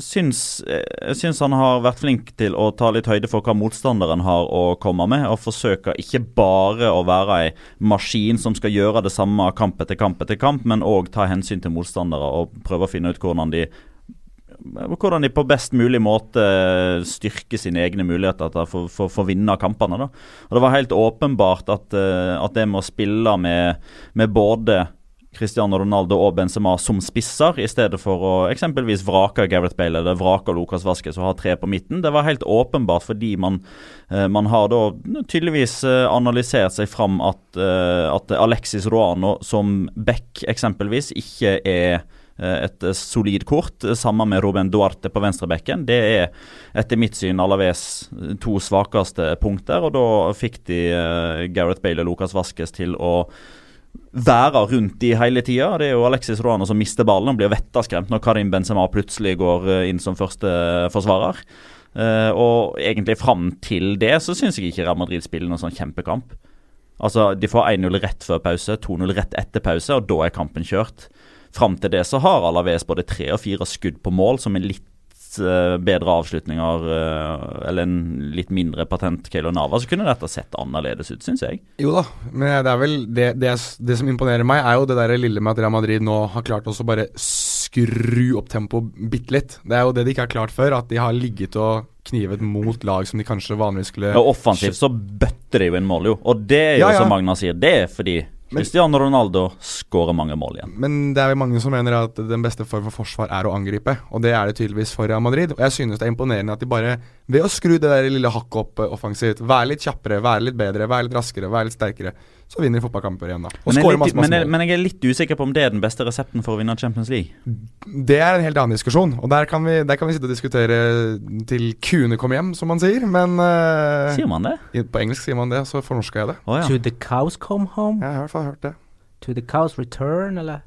syns, jeg syns han har vært flink til å ta litt høyde for hva motstanderen har å komme med, og forsøker ikke bare å være ei maskin som skal gjøre det samme kamp etter kamp etter kamp, men òg ta hensyn til motstandere og prøve å finne ut hvordan de hvordan de på best mulig måte styrker sine egne muligheter for, for, for å vinne kampene. Da. Og Det var helt åpenbart at, eh, at det med å spille med, med både Cristiano Ronaldo og Benzema som spisser, i stedet for å eksempelvis vrake Gareth Bale eller vrake Lucas Vasques og ha tre på midten. Det var helt åpenbart fordi man, eh, man har da tydeligvis eh, analysert seg fram at, eh, at Alexis Roano som back eksempelvis ikke er et solid kort, sammen med Ruben Duarte på venstrebekken. Det er etter mitt syn Alaves to svakeste punkter, og da fikk de Gareth Bale og Lucas Vasques til å være rundt de hele tida. Det er jo Alexis Ruano som mister ballen og blir vettaskremt når Karim Benzema plutselig går eh, inn som første forsvarer. Uh, og egentlig fram til det så syns jeg ikke Real Madrid spiller noen sånn kjempekamp. Altså, De får 1-0 rett før pause, 2-0 rett etter pause, og da er kampen kjørt. Fram til det så har Alaves både tre og fire skudd på mål, som er litt uh, bedre avslutninger uh, eller en litt mindre patent Keilo Nava, så kunne dette sett annerledes ut, syns jeg. Jo da, men det er vel det, det, det, som imponerer meg, er jo det der lille med at Real Madrid nå har klart også bare skru opp tempoet bitte litt. Det er jo det de ikke har klart før, at de har ligget og knivet mot lag som de kanskje vanligvis skulle Ja, Offensivt så bøtter de jo inn mål, jo. Og det er jo ja, ja. som Magna sier, det er fordi Cristiano Ronaldo skårer mange mål igjen. Men det er jo mange som mener at den beste form for forsvar er å angripe, og det er det tydeligvis for Real Madrid. Og jeg synes det er imponerende at de bare, ved å skru det der lille hakket opp eh, offensivt, være litt kjappere, være litt bedre, være litt raskere, være litt sterkere, så vinner de fotballkamper igjen, da. Og men, jeg litt, masse, masse men, jeg, men, jeg er litt usikker på om det er den beste resepten for å vinne Champions League. Det er en helt annen diskusjon, og der kan vi, der kan vi sitte og diskutere til kuene kommer hjem, som man sier, men uh, Sier man det? På engelsk sier man det, så fornorska jeg det. Oh, ja. To the cows come home? Ja, jeg har i hvert fall hørt det. To the cows return, eller?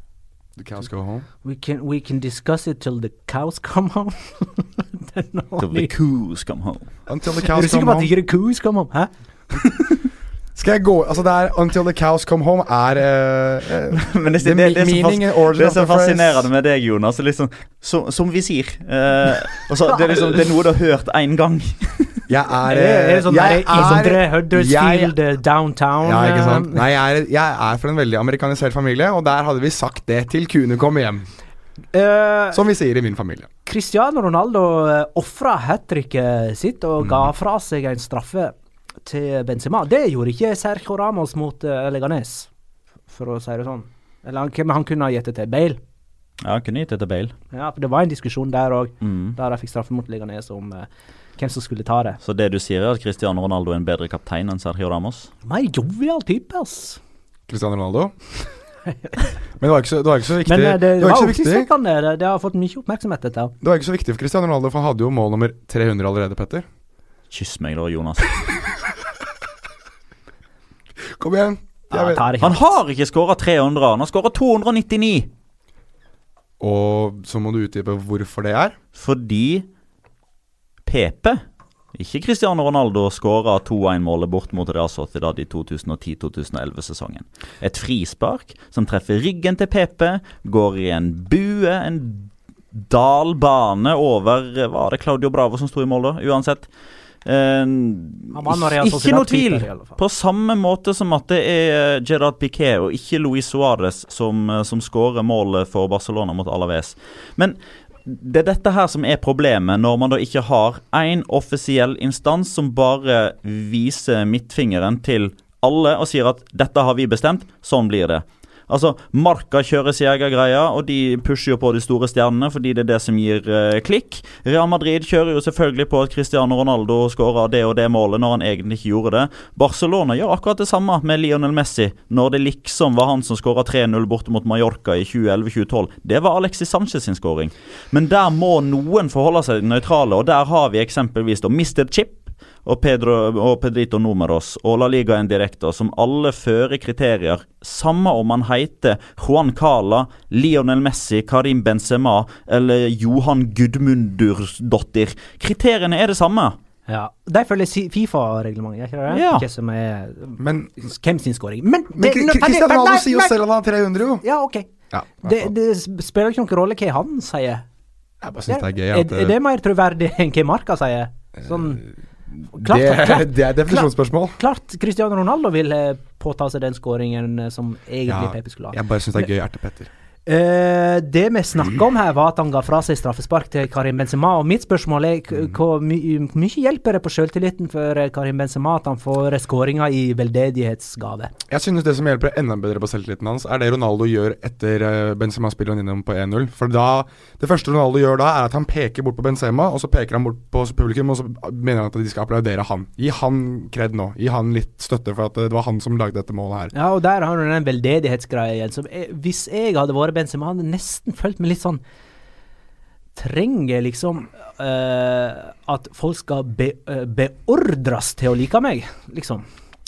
The cows go home. We can we can discuss it till the cows come home. till the coos come home. Until the cows come home. Er du sikker på at ikke the coos come home? Hæ? Skal jeg gå Altså, det er 'Until the Cows Come Home' er uh, Men det, det, det, det, meaning, er det er så fascinerende med deg, Jonas. Liksom, som, som vi sier uh, altså, det, er liksom, det er noe du har hørt én gang. jeg er Er det sånn jeg er, Huddersfield, jeg, downtown Ja, ikke sant. Nei, jeg er, jeg er fra en veldig amerikanisert familie, og der hadde vi sagt det til kuene kom hjem. Uh, Som vi sier i min familie. Cristiano Ronaldo ofra hat tricket sitt og mm. ga fra seg en straffe til Benzema. Det gjorde ikke Sergio Ramos mot uh, Leganes, for å si det sånn. Eller han, han kunne ha gitt det til Bale. Ja, han kunne gitt det til Bale. Ja, for Det var en diskusjon der òg, mm. der de fikk straffe mot Leganes om uh, hvem som skulle ta det. Så det du sier, er at Cristiano Ronaldo er en bedre kaptein enn Sergio Ramos? Mer jovial type, ass. Cristiano Ronaldo? Men det var, ikke så, det var ikke så viktig. Men det, det, det var, var oppsiktsvekkende. Det, det har fått mye oppmerksomhet, dette. Det var ikke så viktig for Cristiano Ronaldo, for han hadde jo mål nummer 300 allerede, Petter. Kyss meg da, Jonas. Kom igjen. Ja, han har ikke skåra 300, han har skåra 299. Og så må du utdype hvorfor det er? Fordi Pepe, ikke Cristiano Ronaldo, skåra 2-1-målet bort mot Real Sociedad i 2010-2011-sesongen. Et frispark som treffer ryggen til Pepe, går i en bue, en dalbane over Var det Claudio Bravo som sto i mål da? Uansett. Eh, Real ikke noe tvil. På samme måte som at det er Gerard Piquet og ikke Luis Suárez som, eh, som skårer målet for Barcelona mot Alaves. Men det er dette her som er problemet, når man da ikke har én offisiell instans som bare viser midtfingeren til alle og sier at 'dette har vi bestemt, sånn blir det'. Altså, Marca kjører sin egen greie, og de pusher jo på de store stjernene fordi det er det som gir eh, klikk. Real Madrid kjører jo selvfølgelig på at Cristiano Ronaldo skåra det og det målet når han egentlig ikke gjorde det. Barcelona gjør akkurat det samme med Lionel Messi, når det liksom var han som skåra 3-0 borte mot Mallorca i 2011-2012. Det var Alexis Sanchez sin skåring. Men der må noen forholde seg nøytrale, og der har vi eksempelvis da Mr. Chip og, Pedro, og Pedrito Numeros og La Liga direkte, som alle fører kriterier, samme om han heter Juan Cala, Lionel Messi, Karim Benzema eller Johan Gudmundursdottir. Kriteriene er det samme. Ja. De følger Fifa-reglementet, er ikke det? Ja. Ikke som er Men, Hvem sin scoring. Men, men Kri- Cristiano nei, Ronaldo sier jo selv at han har 300, jo. Ja, OK. Ja, Det, det spiller ikke noen rolle hva han sier. jeg bare synes det er gøy Er, at er det mer troverdig enn hva Marka sier? Sånn det, klart, klart, det er definisjonsspørsmål. klart Cristiano Ronaldo vil påta seg den skåringen eh, som egentlig Ja, Pepe skulle ha. Jeg bare syns det er gøy, Ertepetter. Eh, det vi snakka om her, var at han ga fra seg straffespark til Karim Benzema. Og mitt spørsmål er hvor my mye hjelper det på selvtilliten for eh, Karim Benzema at han får skåringer i veldedighetsgave? Jeg synes det som hjelper enda bedre på selvtilliten hans, er det Ronaldo gjør etter uh, Benzema spiller han innom på 1-0. For da Det første Ronaldo gjør da, er at han peker bort på Benzema, og så peker han bort på publikum, og så mener han at de skal applaudere han. Gi han kred nå. Gi han litt støtte, for at det var han som lagde dette målet her. Ja, og der har du den veldedighetsgreia igjen. Som hvis jeg hadde vært Benzema, hadde nesten følt meg litt sånn Trenger liksom uh, at folk skal be, uh, beordres til å like meg, liksom.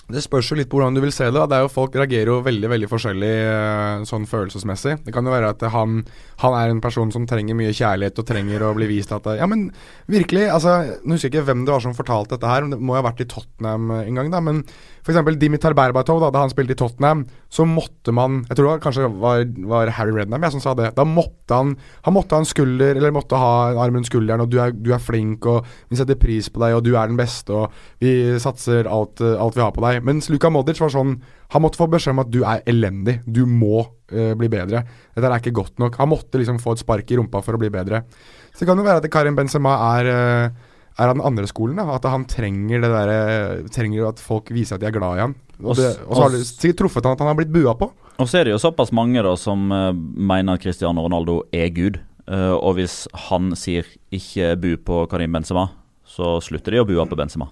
Det spørs jo litt på hvordan du vil se det. Det er jo Folk reagerer jo veldig veldig forskjellig eh, sånn følelsesmessig. Det kan jo være at han, han er en person som trenger mye kjærlighet og trenger å bli vist at Ja, men virkelig. altså, Nå husker jeg ikke hvem det var som fortalte dette her, men det må jo ha vært i Tottenham en gang. da, men F.eks. Dimitar Berbatov, da, da han spilte i Tottenham, så måtte man Jeg tror det kanskje var, var Harry Rednam jeg som sa det. Da måtte han Han måtte ha en skulder, eller måtte ha en arm rundt skulderen, og du er, du er flink, og vi setter pris på deg, og du er den beste, og vi satser alt, alt vi har på deg. Mens Luka Modric var sånn Han måtte få beskjed om at du er elendig. Du må uh, bli bedre. Dette er ikke godt nok. Han måtte liksom få et spark i rumpa for å bli bedre. Så det kan jo være at Karim Benzema er eh, er av den andre skolen. Da. At han trenger det der, trenger at folk viser at de er glad i han. Og, det, og så har det sikkert truffet han at han har blitt bua på. Og så er det jo såpass mange da som eh, mener at Cristiano Ronaldo er Gud. Uh, og hvis han sier 'ikke bu på Karim Benzema', så slutter de å bue på Benzema.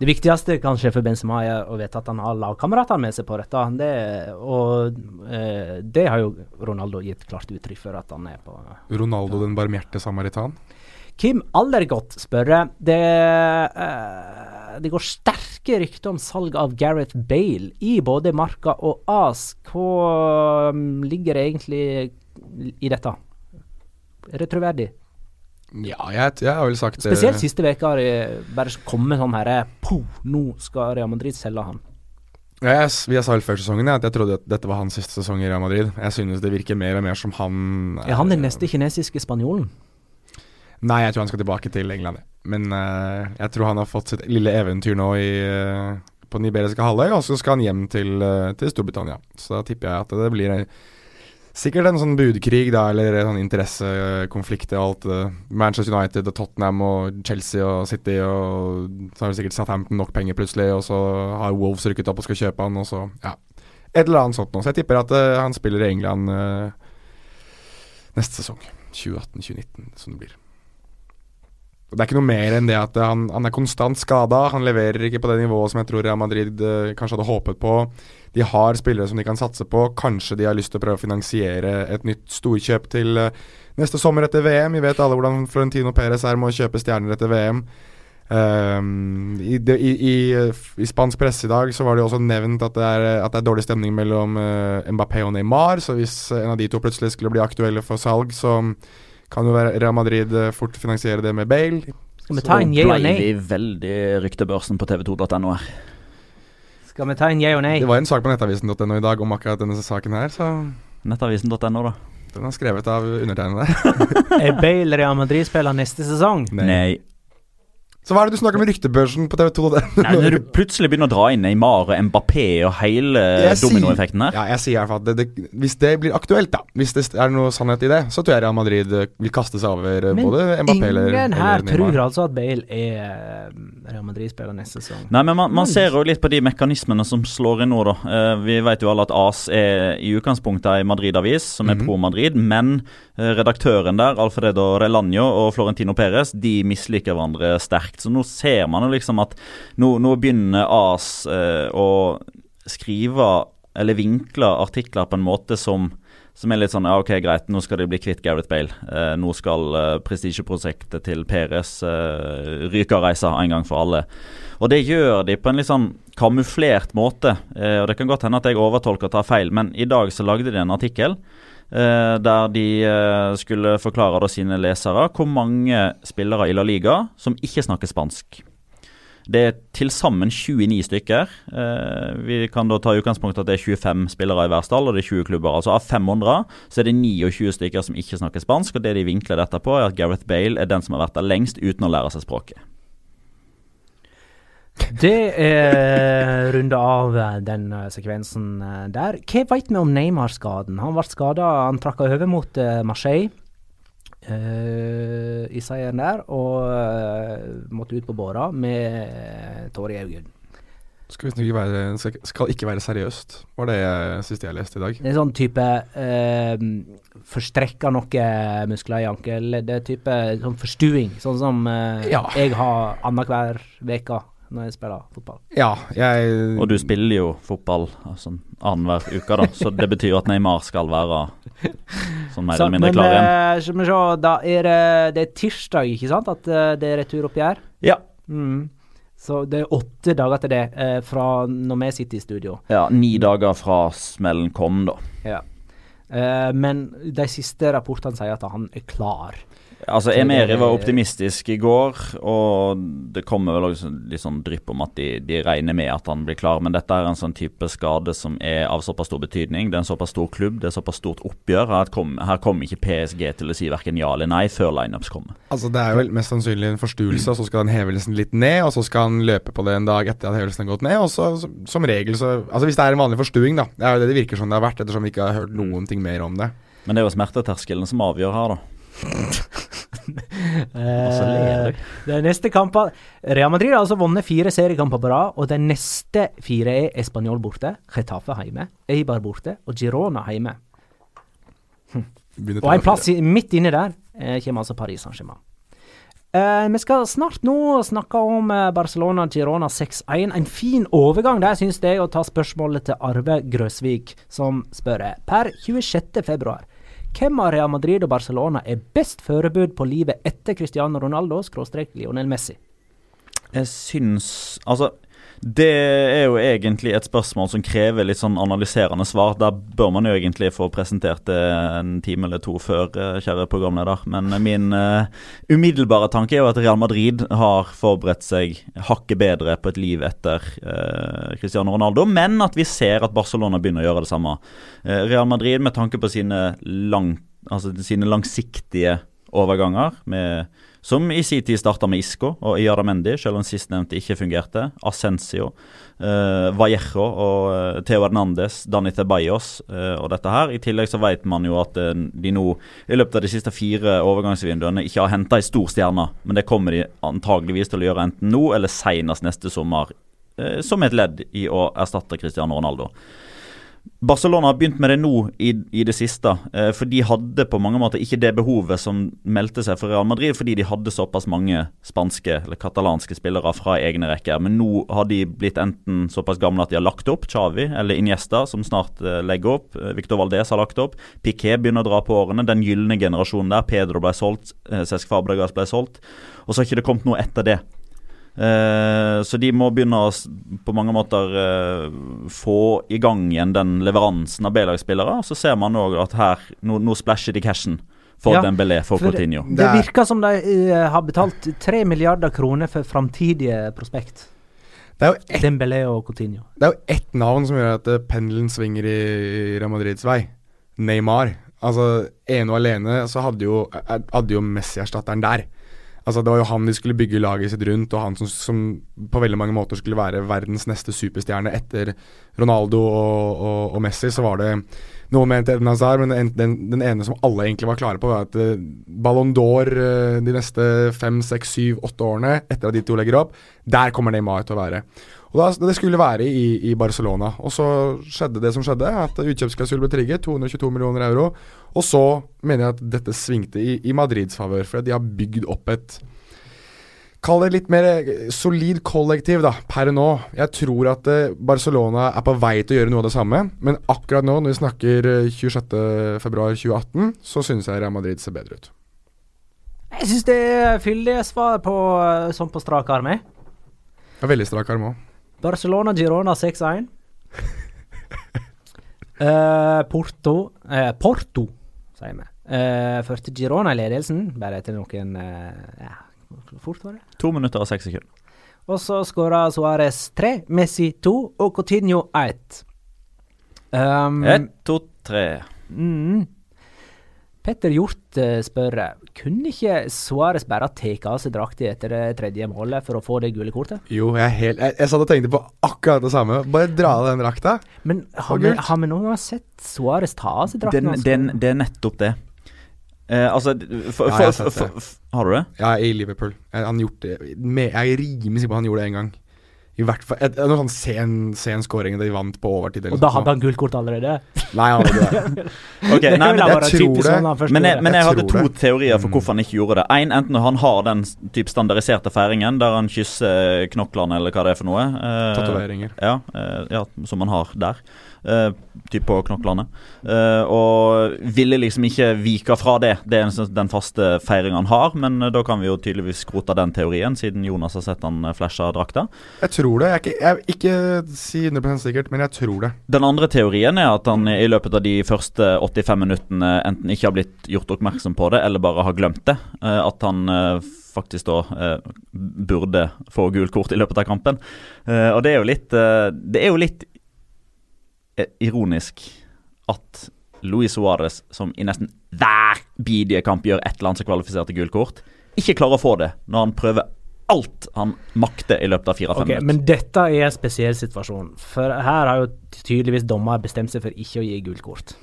Det viktigste kanskje for Benzema er å vite at han har lagkameratene med seg på dette. Det, og uh, det har jo Ronaldo gitt klart uttrykk for at han er på. Ronaldo den barmhjerte samaritan. Kim Allergodt spør det, eh, det går sterke rykter om salg av Gareth Bale i både Marka og AS. Hva um, ligger egentlig i dette? Er det troverdig? Ja, jeg, jeg har vel sagt eh, Spesielt siste uke har det bare kommet sånn herre Poh, nå skal Real Madrid selge han. Ja, jeg, jeg sa vel før sesongen at jeg trodde at dette var hans siste sesong i Real Madrid. Jeg synes det virker mer og mer som han Er han den neste kinesiske spanjolen? Nei, jeg tror han skal tilbake til England. Men uh, jeg tror han har fått sitt lille eventyr nå i, uh, på den iberiske halvøy, og så skal han hjem til, uh, til Storbritannia. Så da tipper jeg at det blir en, sikkert en sånn budkrig, da, eller en sånn interessekonflikt i alt. Manchester United og Tottenham og Chelsea og City, og så har sikkert Southampton nok penger plutselig, og så har Wolves rykket opp og skal kjøpe han, og så ja. Et eller annet sånt noe. Så jeg tipper at han spiller i England neste sesong. 2018-2019, som det blir. Det er ikke noe mer enn det at han, han er konstant skada. Han leverer ikke på det nivået som jeg tror Real Madrid eh, kanskje hadde håpet på. De har spillere som de kan satse på. Kanskje de har lyst til å prøve å finansiere et nytt storkjøp til eh, neste sommer etter VM. Vi vet alle hvordan Florentino Perez er med å kjøpe stjerner etter VM. Um, i, det, i, i, I spansk presse i dag så var det også nevnt at det er, at det er dårlig stemning mellom uh, Mbappé og Neymar. Så hvis en av de to plutselig skulle bli aktuelle for salg, så kan jo være Real Madrid eh, fort finansiere det med Bale. Skal vi ta en yeah og nei? vi veldig ryktebørsen på tv2.no her. Skal vi ta en yeah og nei? Det var en sak på nettavisen.no i dag om akkurat denne saken her, så Nettavisen.no, da. den er skrevet av undertegnede. Er Bale Real Madrid-spiller neste sesong? Nei. Så hva er det du snakker med ryktebørsen på TV2? Nei, når du plutselig begynner å dra inn Neymar og Mbappé og hele dominoeffekten her Ja, jeg sier i hvert fall at det, det, hvis det blir aktuelt, da, hvis det er noe sannhet i det, så tror jeg Real Madrid eh, vil kaste seg over eh, Men både Mbappé eller, Neymar Men ingen her tror altså at Bale er eh, Real Madrid-spiller neste sesong. Nei, men man, man ser jo litt på de mekanismene som slår inn nå, da. Vi vet jo alle at AS er i utgangspunktet ei Madrid-avis som er Mhm. pro Madrid, men redaktøren der, Alfredo Relanjo og Florentino Perez, de misliker hverandre sterkt. Så nå ser man jo liksom at nå, nå begynner AS eh, å skrive eller vinkle artikler på en måte som som er litt sånn ja, ok, greit, nå skal de bli kvitt Gareth Bale. Eh, nå skal eh, prestisjeprosjektet til Perez eh, ryke av reisa en gang for alle. Og det gjør de på en litt sånn kamuflert måte. Eh, og Det kan godt hende at jeg overtolker og tar feil, men i dag så lagde de en artikkel der de eh, skulle forklare sine lesere hvor mange spillere i La Liga som ikke snakker spansk. Det er til sammen 29 stykker. Eh, vi kan da ta utgangspunkt at det er 25 spillere i hver stall, og det er 20 klubber. Altså av 500 så er det 29 stykker som ikke snakker spansk, og det de vinkler dette på, er at Gareth Bale er den som har vært der lengst uten å lære seg språket. Det er runde av eh, den eh, sekvensen eh, der. Hva vet vi om Neymar-skaden? Han ble skada, han trakk over mot eh, Marseille Uh, i seieren der, og uh, måtte ut på båra med tårer i øynene. Skal visstnok ikke være skal, ikke være seriøst, var det siste jeg leste i dag. Det er sånn type eh, Forstrekka noe muskler i ankelleddet. Type sånn forstuing. Sånn som eh, Ja. jeg har annenhver uke når jeg spiller fotball. Ja, jeg Og du spiller jo fotball altså, annenhver uke, da, så det betyr at Neymar skal være sånn mer Så, eller mindre men klar igjen. Men, skal vi se, da er det, det er tirsdag, ikke sant, at eh, det er returoppgjør? Ja. Mm. Så det er åtte dager til det, eh, fra når vi sitter i studio. ja. Ni dager fra smellen kom, da. Ja. Eh, men de siste rapportene sier at han er klar. Altså, Så Emeri var optimistisk i går, og det kommer vel også litt sånn drypp om at de, de regner med at han blir klar. Men dette er en sånn type skade som er av såpass stor betydning. Det er en såpass stor klubb, det er såpass stort oppgjør. Her kommer her kommer ikke PSG til å si verken ja eller nei før lineups kommer. Altså Det er vel mest sannsynlig en forstuelse, og så skal den hevelsen litt ned, og så skal han løpe på det en dag etter at hevelsen har gått ned, og så så- som regel så Altså Hvis det er en vanlig forstuing, da. Det er jo det det virker som det har vært, ettersom vi ikke har hørt noen ting mer om det. Men det er jo smerteterskelen som avgjør her, da. Eh, de neste kampene Real Madrid har altså vunnet fire seriekamper på rad, og de neste fire er Español borte, Getafe hjemme, Eibar borte og Girona hjemme. Begynner Og en plass i, midt inni der eh, kommer altså Paris Saint-Germain. Eh, vi skal snart nå snakke om eh, Barcelona-Girona 6-1. En fin overgang der, syns jeg, å ta spørsmålet til Arve Grøsvik, som spør per 26. februar. Hvem av Real Madrid og Barcelona er best forberedt på livet etter Cristiano Ronaldo, skråstrek Lionel Messi? Jeg syns Altså, det er jo egentlig et spørsmål som krever litt sånn analyserende svar. Der bør man jo egentlig få presentert det en time eller to før, eh, kjære programleder. Men min uh, umiddelbare tanke er jo at Real Madrid har forberedt seg hakket bedre på et liv etter uh, Cristiano Ronaldo, men at vi ser at Barcelona begynner å gjøre det samme. Uh, Real Madrid, med tanke på sine, lang, altså sine langsiktige overganger, med som i sin tid starta med Isco og Iaramendi, selv om sistnevnte ikke fungerte. Ascencio, eh, Vallejo og eh, Theo Hernandez, Dani Ceballos eh, og dette her. I tillegg så vet man jo at eh, de nå i løpet av de siste fire overgangsvinduene ikke har henta ei stor stjerne, men det kommer de antageligvis til å gjøre enten nå eller senest neste sommer, eh, som et ledd i å erstatte Cristiano Ronaldo. Barcelona har begynt med det nå i, i det siste, eh, for de hadde på mange måter ikke det behovet som meldte seg for Real Madrid, fordi de hadde såpass mange spanske eller katalanske spillere fra egne rekker. Men nå har de blitt enten såpass gamle at de har lagt opp, Xavi eller Iniesta, som snart eh, legger opp. Eh, Victor Valdez har lagt opp. Piquet begynner å dra på årene. Den gylne generasjonen der. Pedro ble solgt, eh, Cesc Fabregas ble solgt. Og så har ikke det kommet noe etter det. Eh, så de må begynne å på mange måter eh, få i gang igjen den leveransen av B-lagsspillere. Så ser man òg at her, nå, nå splæsjer de cashen for Ja, Dembélé, for, for- Coutinho. Det Det er- virker som de uh, har betalt tre milliarder kroner for framtidige prospekt. Det er jo ett Dembélé og Coutinho. Det er jo ett navn som gjør at pendelen svinger i Real Madrids vei. Neymar. Altså, ene og alene så hadde jo, hadde jo Messi-erstatteren der. Altså Det var jo han de skulle bygge laget sitt rundt, og han som, som på veldig mange måter skulle være verdens neste superstjerne etter Ronaldo og, og, og Messi. Så var det noe med Eden Hazar, men den, den, den, ene som alle egentlig var klare på, var at uh, Ballon d'Or uh, de neste fem, seks, syv, åtte årene, etter at de to legger opp, der kommer Neymar til å være. Og da, Det skulle være i, i, Barcelona. Og så skjedde det som skjedde, at utkjøpsklausul ble trigget, 222 millioner euro. Og så mener jeg at dette svingte i, i Madrids favør, for de har bygd opp et Kall det litt mer solid kollektiv da, per nå. Jeg tror at uh, Barcelona er på vei til å gjøre noe av det samme, men akkurat nå, når vi snakker 26.2.2018, så synes jeg Real Madrid ser bedre ut. Jeg syns det er fyldige svar på, sånn på strak arm. Veldig strak arm òg. Barcelona Girona 6-1. uh, Porto uh, Porto, sier vi. Uh, førte Girona i ledelsen, bare etter noen ja, Hvor fort var det? To minutter og seks sekunder. Og så skåra Suárez tre, Messi to og Coutinho ett. Um, Ett, to, tre. Mm. Petter Hjort uh, spør kunne ikke Suárez bare tatt av seg drakta etter det tredje målet for å få det gule kortet? Jo, jeg, helt, jeg, jeg satt og tenkte på akkurat det samme. Bare dra av den drakta. Men har vi, har vi, noen gang sett Suárez ta av seg drakta? Det, det, det, er nettopp det. Eh, altså for, ja, for, for, Har du det? Ja, i Liverpool. Jeg, han gjort det med, Jeg er rimelig sikker på at han gjorde det en gang. I hvert fall et, Noen sånn sen, sen scoring da de vant på overtid. Og da hadde han gullkort allerede? Nei, han hadde ikke det. okay, nei, men jeg tror det. Sånn men jeg, men jeg, hadde to det. teorier for mm. hvorfor han ikke gjorde det. En, Enten han har den typ standardiserte feiringen der han kysser knoklene, eller hva det er for noe. Eh, Tatoveringer. Ja, eh, ja, som han har der. Uh, typ på knoklene. Uh, og ville liksom ikke vike fra det. Det er den faste feiringa han har. Men uh, da kan vi jo tydeligvis skrote den teorien, siden Jonas har sett han flasha drakta. Jeg tror det. Jeg, ikke, jeg ikke si 100% sikkert, men jeg tror det. Den andre teorien er at han i løpet av de første 85 minuttene enten ikke har blitt gjort oppmerksom på det, eller bare har glemt det. at han faktisk da burde få gult kort i løpet av kampen. og det er jo litt, det er jo litt ironisk at Luis Suárez, som i nesten hver bidige kamp gjør et eller annet som kvalifiserer til gult kort, ikke klarer å få det når han prøver alt han makter i løpet av fire-fem okay, minutter. Men dette er en spesiell situasjon, for her har jo tydeligvis dommer bestemt seg for ikke å gi gult kort.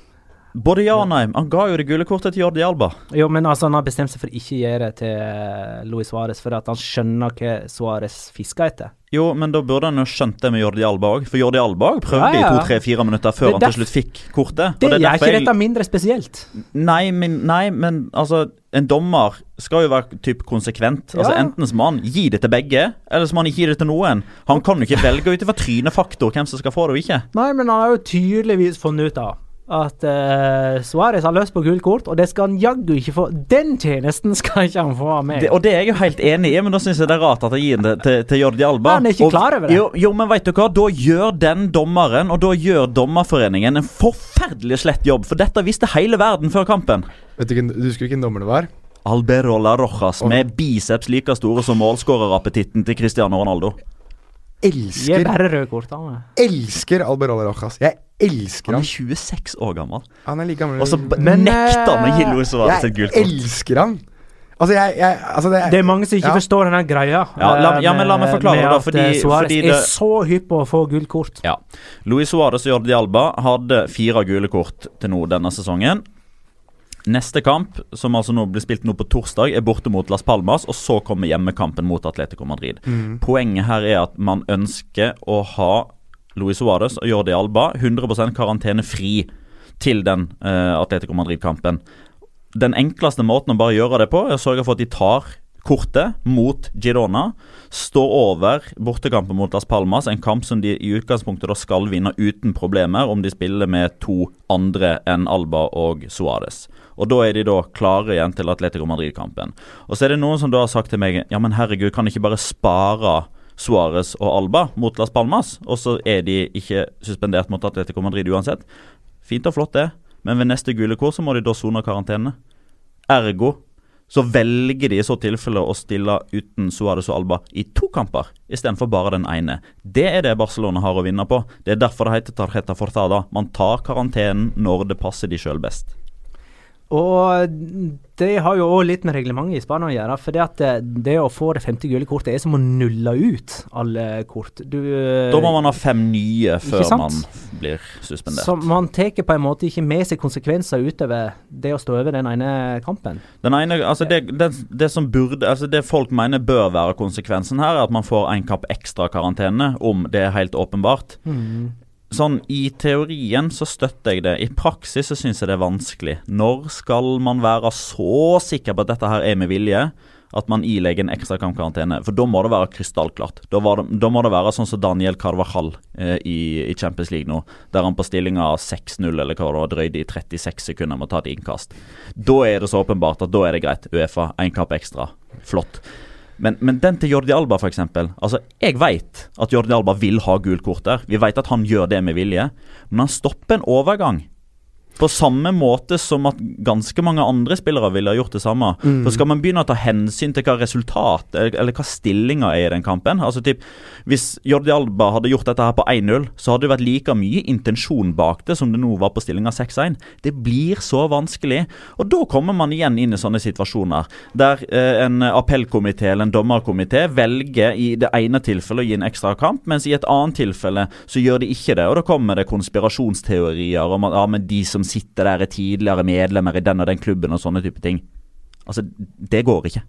Både ja og nei. Han ga jo det gule kortet til Jordi Alba. Jo, men altså han har bestemt seg for ikke å gjøre det til eh, Luis Suárez, for at han skjønner hva Suárez fisker etter. Jo, men da burde han jo skjønt det med Jordi Alba òg. For Jordi Alba prøvde ja, ja. i to-tre-fire minutter før han til slutt fikk kortet. Det, det gjør ikke dette mindre spesielt. Nei men, nei, men altså En dommer skal jo være typ konsekvent. Altså. Enten så må han gi det til begge, eller så må han ikke gi det til noen. Han kan jo ikke velge ut ifra trynefaktor hvem som skal få det og ikke. Nei, men han har jo tydeligvis funnet ut av at uh, Suárez har løst på gult kort, og det skal han jaggu ikke få. Den tjenesten skal ikke han få av meg. Det, og det er jeg jo helt enig i, men da syns jeg det er rart at jeg gir det til, til Jordi Alba. Han er ikke og, klar over det. Jo, jo, men vet du hva, da gjør den dommeren, og da gjør Dommerforeningen en forferdelig slett jobb, for dette visste hele verden før kampen. Vet Du du husker hvilken dommer det var? Albero La Rojas, og... med biceps like store som målskårerappetitten til Cristiano Ronaldo. Elsker Gi bare røde kort, da. Elsker Albero La Rojas. Jeg elsker han. Han er 26 år gammel. Han er like gammel Og så nekter han å gi Louis Suárez et gult kort. Jeg elsker han. Altså, jeg, jeg, altså det, det, er mange som ikke ja. forstår denne greia. Ja, la, ja, men la meg forklare det. Fordi, eh, Suárez er så hypp på å få gult kort. Ja. Luis Suárez og Jordi Alba hadde fire gule kort til nå denne sesongen. Neste kamp, som altså nå blir spilt nå på torsdag, er borte mot Las Palmas. Og så kommer hjemmekampen mot Atletico Madrid. Mm. Poenget her er at man ønsker å ha Luis Suárez og Jordi Alba 100% karantenefri til den uh, Atletico Madrid-kampen. Den enkleste måten å bare gjøre det på, er å sørge for at de tar kortet mot Girona. Står over bortekampen mot Las Palmas, en kamp som de i utgangspunktet skal vinne uten problemer om de spiller med to andre enn Alba og Suárez. Og Da er de da klare igjen til Atletico Madrid-kampen. Og Så er det noen som da har sagt til meg Ja, men herregud, kan de ikke bare spare Suárez og Alba mot Las Palmas, og så er de ikke suspendert mot Atletico Madrid uansett. Fint og flott, det, men ved neste gule kort så må de da sone karantene. Ergo så velger de i så tilfelle å stille uten Suárez og Alba i to kamper, istedenfor bare den ene. Det er det Barcelona har å vinne på. Det er derfor det heter tarjeta fortada. Man tar karantenen når det passer de sjøl best. Og det har jo òg litt med reglementet i Spania å gjøre. For det, at det, å få det femte gule kortet er som å nulle ut alle kort. Du, Da må man ha fem nye før man blir suspendert. Så man tar på en måte ikke med seg konsekvenser utover det å stå over den ene kampen. Den ene, altså det, det, det som burde, altså det folk mener bør være konsekvensen her, er at man får en kamp ekstra karantene, om det er helt åpenbart. Sånn I teorien så støtter jeg det. I praksis så syns jeg det er vanskelig. Når skal man være så sikker på at dette her er med vilje? At man ilegger en ekstra kampkarantene. For da må det være krystallklart. Da, det, da må det være sånn som Daniel Carvajal eh, i, i Champions League nå. Der han på stillinga 6-0 eller hva det var, drøyde i 36 sekunder med å ta et innkast. Da er det så åpenbart at da er det greit. Uefa, én kamp ekstra. Flott. Men, men den til Jordi Alba, f.eks. Altså, jeg vet at Jordi Alba vil ha gult kort der. Vi vet at han gjør det med vilje. Men han stopper en overgang. På samme måte som at ganske mange andre spillere ville ha gjort det samme. For Skal man begynne å ta hensyn til hva resultat eller, eller hva stillinga er i den kampen altså typ, Hvis Jordi Alba hadde gjort dette her på 1-0, så hadde det vært like mye intensjon bak det som det nå var på stillinga 6-1. Det blir så vanskelig. Og da kommer man igjen inn i sånne situasjoner der eh, en appellkomité eller en dommerkomité velger i det ene tilfellet å gi en ekstra kamp, mens i et annet tilfelle så gjør de ikke det. Og da kommer det konspirasjonsteorier om at ja, men de som sitter der er tidligere medlemmer i den og den klubben og sånne type ting. Altså, det går ikke.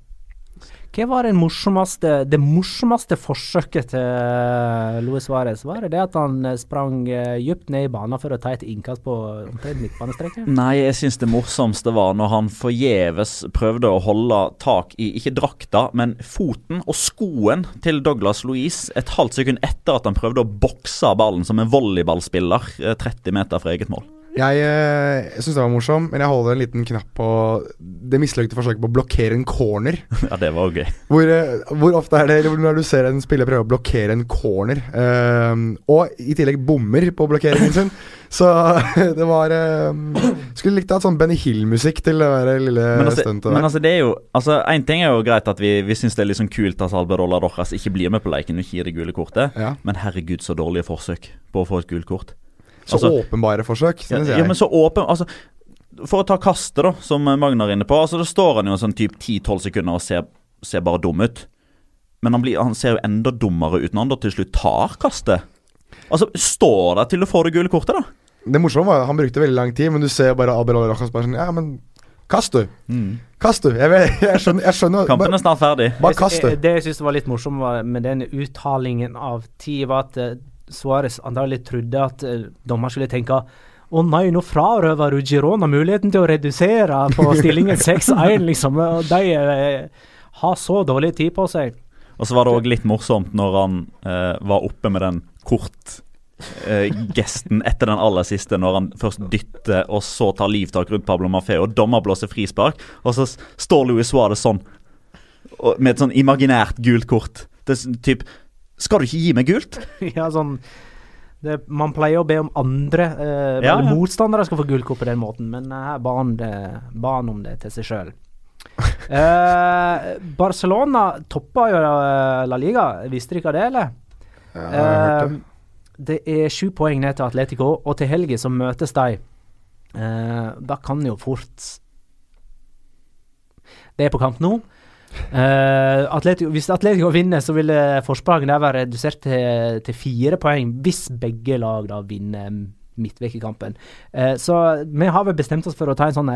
Hva var det morsomste, det morsomste forsøket til Luis Suárez? Var det det at han eh, sprang eh, dypt ned i banen for å ta et innkast på omtrent midtbanestreken? Nei, jeg syns det morsomste var når han forgjeves prøvde å holde tak i ikke drakta, men foten og skoen til Douglas Louise et halvt sekund etter at han prøvde å bokse ballen som en volleyballspiller eh, 30 meter fra eget mål. Jeg, eh, jeg syns det var morsom, men jeg holder en liten knapp på det mislykkede forsøket på å blokkere en corner. Ja, det var gøy. Hvor, eh, hvor ofte er det eller når du ser en spiller prøve å blokkere en corner, eh, og i tillegg bommer på blokkeringen sin? Så det var eh, Skulle likt å ha sånn Benny Hill-musikk til det lille Men altså, stuntet men altså det er jo Altså En ting er jo greit at vi, vi syns det er litt sånn kult at Albert Ola Rojas ikke blir med på leken og ikke gir det gule kortet, Ja. men herregud, så dårlige forsøk på å få et gult kort. Så altså- åpenbare forsøk, Ja, jeg. ja, men så åpen Altså For å ta kastet, da, som Magnar er inne på. Altså Da står han jo sånn typ 10-12 sekunder og ser, ser bare dum ut. Men han, blir, han ser jo enda dummere ut når han da til slutt tar kastet. Altså, står det til du får det gule kortet, da? Det morsomme var han brukte veldig lang tid, men du ser bare Albert Rojas bare sånn Ja, men kast, du. Kast, du. Jeg, vet, jeg skjønner, jeg skjønner Kampen er snart ferdig. bare kast, du. Det jeg syns var litt morsomt med den uttalingen av tid, var at Suárez antagelig trodde at uh, dommer skulle tenke å nei, nå frarøver du Girona muligheten til å redusere på stillingen 6-1, liksom. Og de eh, har så dårlig tid på seg. Og så var det òg litt morsomt når han eh, var oppe med den kort-gesten etter den aller siste, når han først dytter og så tar livtak rundt Pablo Mafeo. og dommer blåser frispark, og så står Luis Suárez sånn med et sånn imaginært gult kort. Det er typ Skal du ikke gi meg gult? ja, sånn det, Man pleier å be om andre eh, Ja, ja. motstandere skal få gullkort på den måten, men eh, her ba han, om det til seg sjøl. eh, Barcelona toppa jo eh, La Liga, visste dere det, eller? Ja, jeg har hørt det. Eh, det er sju poeng ned til Atletico, og til helga så møtes de. Eh, da kan jo fort Det er på kamp nå. Eh, Atletico, hvis Atletico vinner, så vil forspranget der være redusert til, til fire poeng, hvis begge lag da vinner midtvekekampen. Uh, så vi har vel bestemt oss for å ta en sånn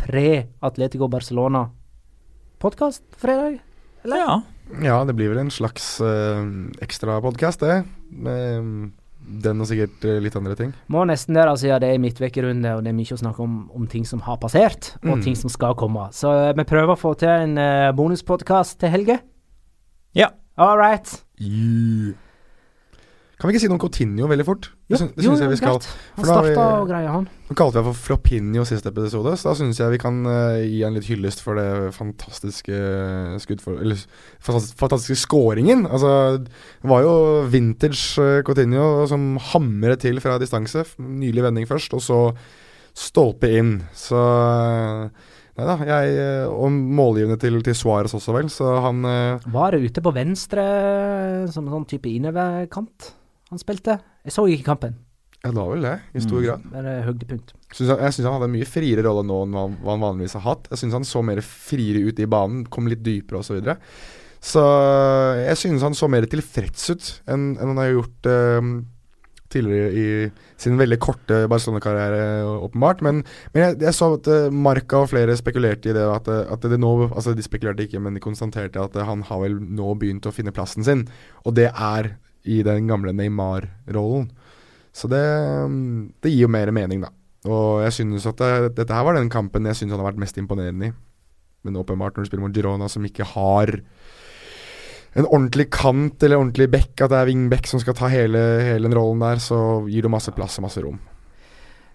pre-Atletico Barcelona-podkast fredag? Eller? Ja. Ja, det blir vel en slags uh, ekstra podkast, det. Med mm, den og sikkert eh, litt andre ting. Må nesten der, ja, det er midtvekkerunde, og det er mye å snakke om, om ting som har passert, og Mm. ting som skal komme. Så eh, vi prøver å få til en uh, bonuspodkast til helge. Ja. All right. Kan vi ikke si noe om Coutinho veldig fort? Jo, det syns jeg vi skal. Han da starta og greia, han. Nå kalte for Floppinho siste episode, så da syns jeg vi kan uh, gi han litt hyllest for det fantastiske skudd for, Eller fantastiske, scoringen. Altså, det var jo vintage uh, Coutinho som hamret til fra distanse. Nylig vending først, og så stolpe inn. Så eh, Nei da, jeg Og målgivende til, til Suárez også, vel. Så han Var ute på venstre, som en sånn type innoverkant han spilte? Jeg så ikke kampen. Ja, det var vel det, i stor Mm. grad. Det er høydepunkt. Synes han, jeg syns han hadde en mye friere rolle nå enn hva han- han vanligvis har hatt. Jeg syns han så mer friere ut i banen, kom litt dypere osv. Så, videre. så jeg synes han så mer tilfreds ut enn enn han har gjort eh, tidligere i sin veldig korte Barcelona-karriere, åpenbart. Men, men jeg, jeg så at eh, Marca og flere spekulerte i det at, at det nå Altså, de spekulerte ikke, men de konstaterte at han har vel nå begynt å finne plassen sin. Og det er i den gamle Neymar-rollen. Så det, mm, det gir jo mer mening, da. Og jeg synes at det, dette her var den kampen jeg synes han har vært mest imponerende i. Men åpenbart, når du spiller mot Girona, som ikke har en ordentlig kant eller ordentlig back, at det er wingback som skal ta hele, hele den rollen der, så gir det masse plass og masse rom.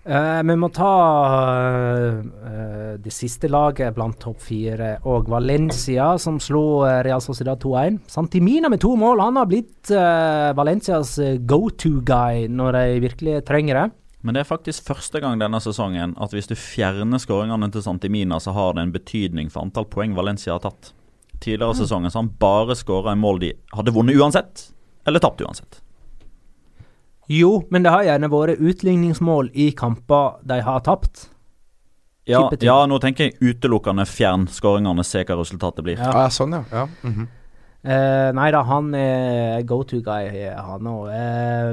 Eh, vi må ta uh, det siste laget blant topp fire, og Valencia, som slo eh, Real Sociedad 2-1. Santimina med to mål. Han har blitt uh, Valencias go to-guy når de virkelig trenger det. Men det er faktisk første gang denne sesongen at hvis du fjerner skåringene til Santimina, så har det en betydning for antall poeng Valencia har tatt. Tidligere i sesongen så han bare skåra i mål de hadde vunnet uansett, eller tapt uansett. Jo, men det har gjerne vært utligningsmål i kamper de har tapt. Ja, ja, nå tenker jeg utelukkende fjern skåringene, se hva resultatet blir. Ja. Ah, sånn, ja. ja. mhm. Eh, nei da, han er go to-guy, han òg. Eh,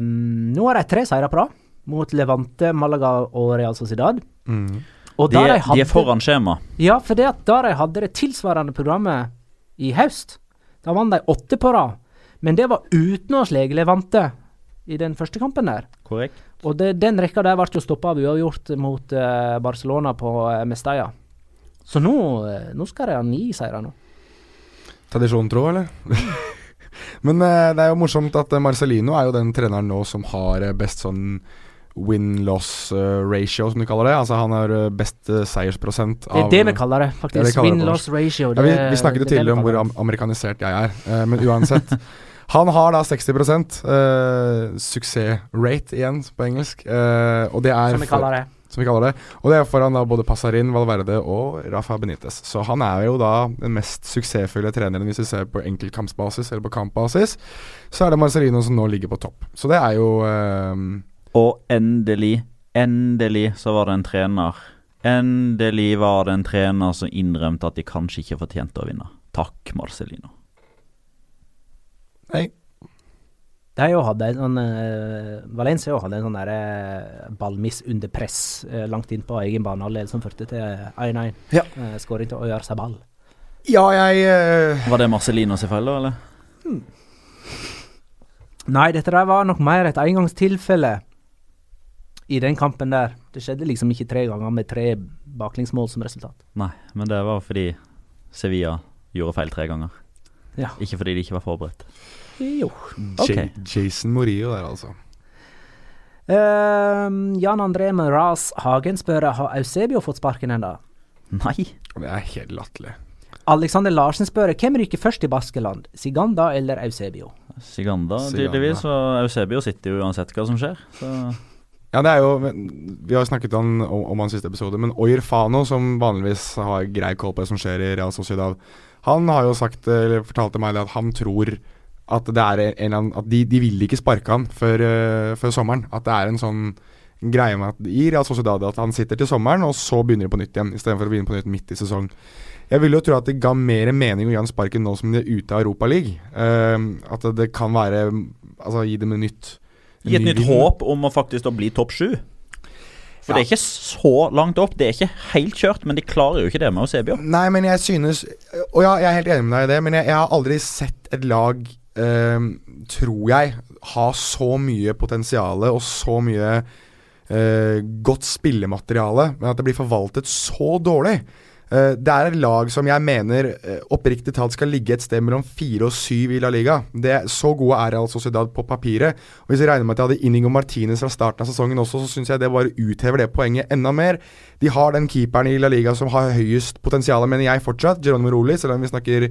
nå har de tre seire på rad. Mot Levante, Malaga og Real Sociedad. Mm. Og De, er- de er foran skjema. Ja, for det at da de hadde det tilsvarende programmet i høst, da vant de åtte på rad. Men det var uten å slege Levante i den første kampen der. Korrekt. Og det, den rekka der ble jo stoppa av uavgjort mot uh, Barcelona på uh, Mestalla. Så nå, uh, nå skal de ha ni seire nå. Tradisjonen tro, eller? Men det er jo morsomt at Marcellino Marcelino er jo den treneren nå som har best sånn win-loss eh, ratio, som de kaller det. Altså han har best seiersprosent Det er det vi kaller det, Det er det faktisk. vi kaller det på Win-loss ratio. ja, vi, vi snakket jo er tidligere om hvor am amerikanisert jeg er, men uansett. Han har da 60 uh, suksessrate igjen, på engelsk. Uh, og det er Som vi for- kaller det. som vi kaller det. Og det er foran da både Passarin, Valverde og Rafa Benitez. Så han er jo da den mest suksessfulle treneren hvis vi ser på enkeltkampsbasis eller på kampbasis. Så er det Marcelino som nå ligger på topp. Så det er jo uh, Og endelig, endelig så var det en trener Endelig var det en trener som innrømte at de kanskje ikke fortjente å vinne. Takk, Marcelino. Nei. De jo hadde en sånn eh, Valencia hadde en sånn derre ballmiss under press eh, langt inn på egen banehalvdel som førte til 1-1. Ja. Eh, Skåring til Øyar Sabal. Ja, jeg uh... Var det Marcelino sin feil, da, eller? Nei, dette der var nok mer et engangstilfelle i den kampen der. Det skjedde liksom ikke tre ganger med tre baklengsmål som resultat. Nei, men det var fordi Sevilla gjorde feil tre ganger. Ja. Ikke fordi de ikke var forberedt. Jo. Ok. Jason Morillo der, altså. Uh, Jan André Meraz Hagen spør har Eusebio fått sparken ennå. Nei. Det er helt latterlig. Alexander Larsen spør hvem ryker først i Baskeland, Siganda eller Eusebio? Siganda, Siganda. tydeligvis. Og Eusebio sitter jo uansett hva som skjer. Så Ja, det er jo Vi har snakket om, om, om hans siste episode, men Oyer Fano, som vanligvis har grei kål på det som skjer i Real Sociedad, han har jo sagt, eller fortalte meg det at han tror at det er en At de, de vil ikke sparke han før, uh, før sommeren. At det er en sånn greie med at i Real Sociedad at han sitter til sommeren, og så begynner de på nytt igjen, istedenfor å begynne på nytt midt i sesong. Jeg vil jo tro at det ga mer mening å gi han sparken nå som de er ute av Europaligaen. Uh, at det kan være Altså gi dem en nytt Gi et nytt håp om å faktisk da bli topp sju. For det er ikke så langt opp. Det er ikke helt kjørt, men de klarer jo ikke det med Eusebio. Nei, men jeg synes Og ja, jeg er helt enig med deg i det, men jeg, jeg har aldri sett et lag, eh, tror jeg, ha så mye potensial og så mye eh, godt spillemateriale, men at det blir forvaltet så dårlig. Eh, det er et lag som jeg mener eh, oppriktig talt skal ligge et sted mellom fire og syv i La Liga. Det, så gode er Real Sociedad på papiret. Og Hvis jeg regner med at jeg hadde Inigo Martinez fra starten av sesongen også, så syns jeg det bare uthever det poenget enda mer. De har den keeperen i La Liga som har høyest potensial, mener jeg fortsatt. Geronimo Roli, selv om vi snakker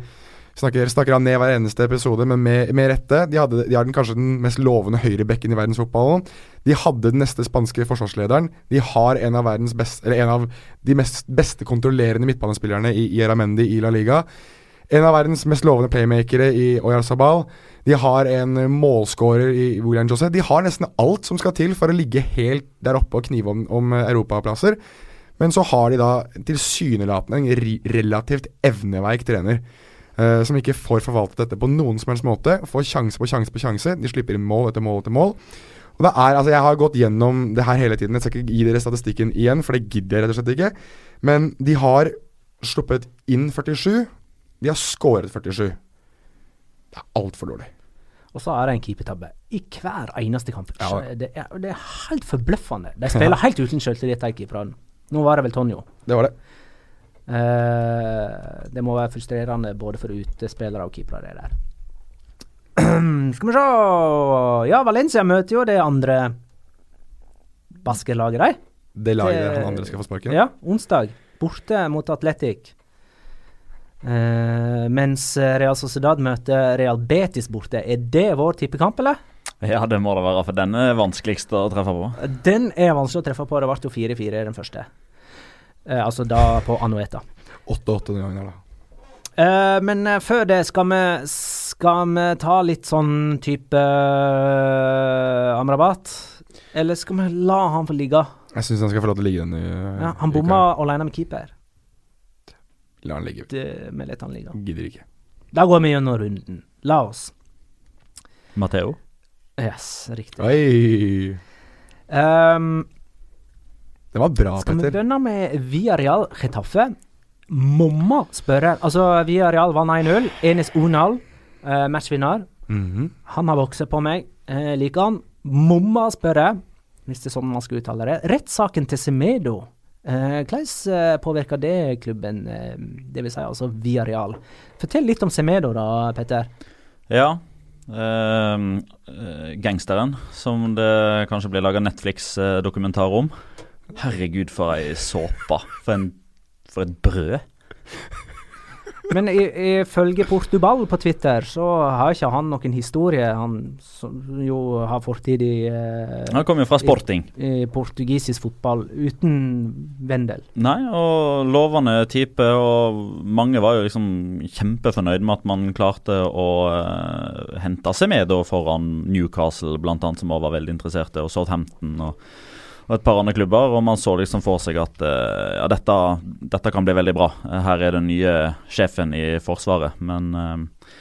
Snakker, snakker han ned hver eneste episode, men med, med rette. De, hadde, de har den kanskje den mest lovende høyrebekken i verdensfotballen. De hadde den neste spanske forsvarslederen. De har en av beste Eller en av de mest beste kontrollerende midtbanespillerne i, i Aramendi i La Liga. en av verdens mest lovende playmakere i Oyarzabal. De har en målskårer i William Jose. De har nesten alt som skal til for å ligge helt der oppe og knive om, om europaplasser. Men så har de da tilsynelatende en relativt evneveik trener. Eh, som ikke får forvaltet dette på noen som helst måte. Får sjanse på sjanse på sjanse. De slipper inn mål etter mål etter mål. Og det er, altså Jeg har gått gjennom det her hele tiden. Jeg skal ikke gi dere statistikken igjen, for det gidder jeg rett og slett ikke. Men de har sluppet inn 47. De har skåret 47. Det er altfor dårlig. Og så er det en keepertabbe i hver eneste kamp. Ja. Det, er, det er helt forbløffende. De spiller helt uten selvtillit, de keeperne. Nå var det vel Tonjo. Det var det. Eh, det må være frustrerende både for utespillere og keepere, det der. Skal vi se Ja, Valencia møter jo det andre basketlaget, de. Det laget han andre skal få sparken. Ja, onsdag. Borte mot Atletic. Uh, mens Real Sociedad møter Real Betis borte. Er det vår tippekamp, eller? Ja, det må det være, for den er vanskeligst å treffe på. Den er vanskelig å treffe på. Det ble jo 4-4 den første. Eh, altså da på Anueta. 8-8 den gangen da. Eh, men eh, før det, skal vi, skal vi ta litt sånn type uh, Amrabat? Eller skal vi la han få ligge? Jeg syns han skal få lov til å ligge den. uh, Ja, han bomma alene med keeper. La han ligge. Det, vi lar han ligge. Gidder ikke. Da går vi gjennom runden. La oss. Matheo? Yes, riktig. Oi! Um, Det var bra, skal vi begynne med Villarreal Getafe? Mamma spørre. Altså, Villarreal vant 1-0. Enes Onal, uh, matchvinner. Mhm. Han har vokst på meg. Uh, liker han. Mamma spørre, hvis det er sånn man skal uttale det. Rettssaken til Semedo. Eh, hvordan påvirker det klubben, Uh, det vil si altså Villarreal? Fortell litt om Semedo da, Petter. Ja. ehm, eh, gangsteren, som det kanskje blir laga Netflix-dokumentar om. Herregud, for ei såpe. For, for et brød. Men i- ifølge Portugal på Twitter, så har ikke han noen historie. Han som jo har fortid i, eh, Han kom jo fra Sporting. i portugisisk fotball uten Vendel. Nei, og lovende type, og mange var jo liksom kjempefornøyd med at man klarte å eh, hente seg med da foran Newcastle, blant annet, som også var veldig interesserte, og Southampton og, og et par andre klubber. Og man så liksom for seg at eh, ja, dette, dette kan bli veldig bra. Her er den nye sjefen i Forsvaret, men eh,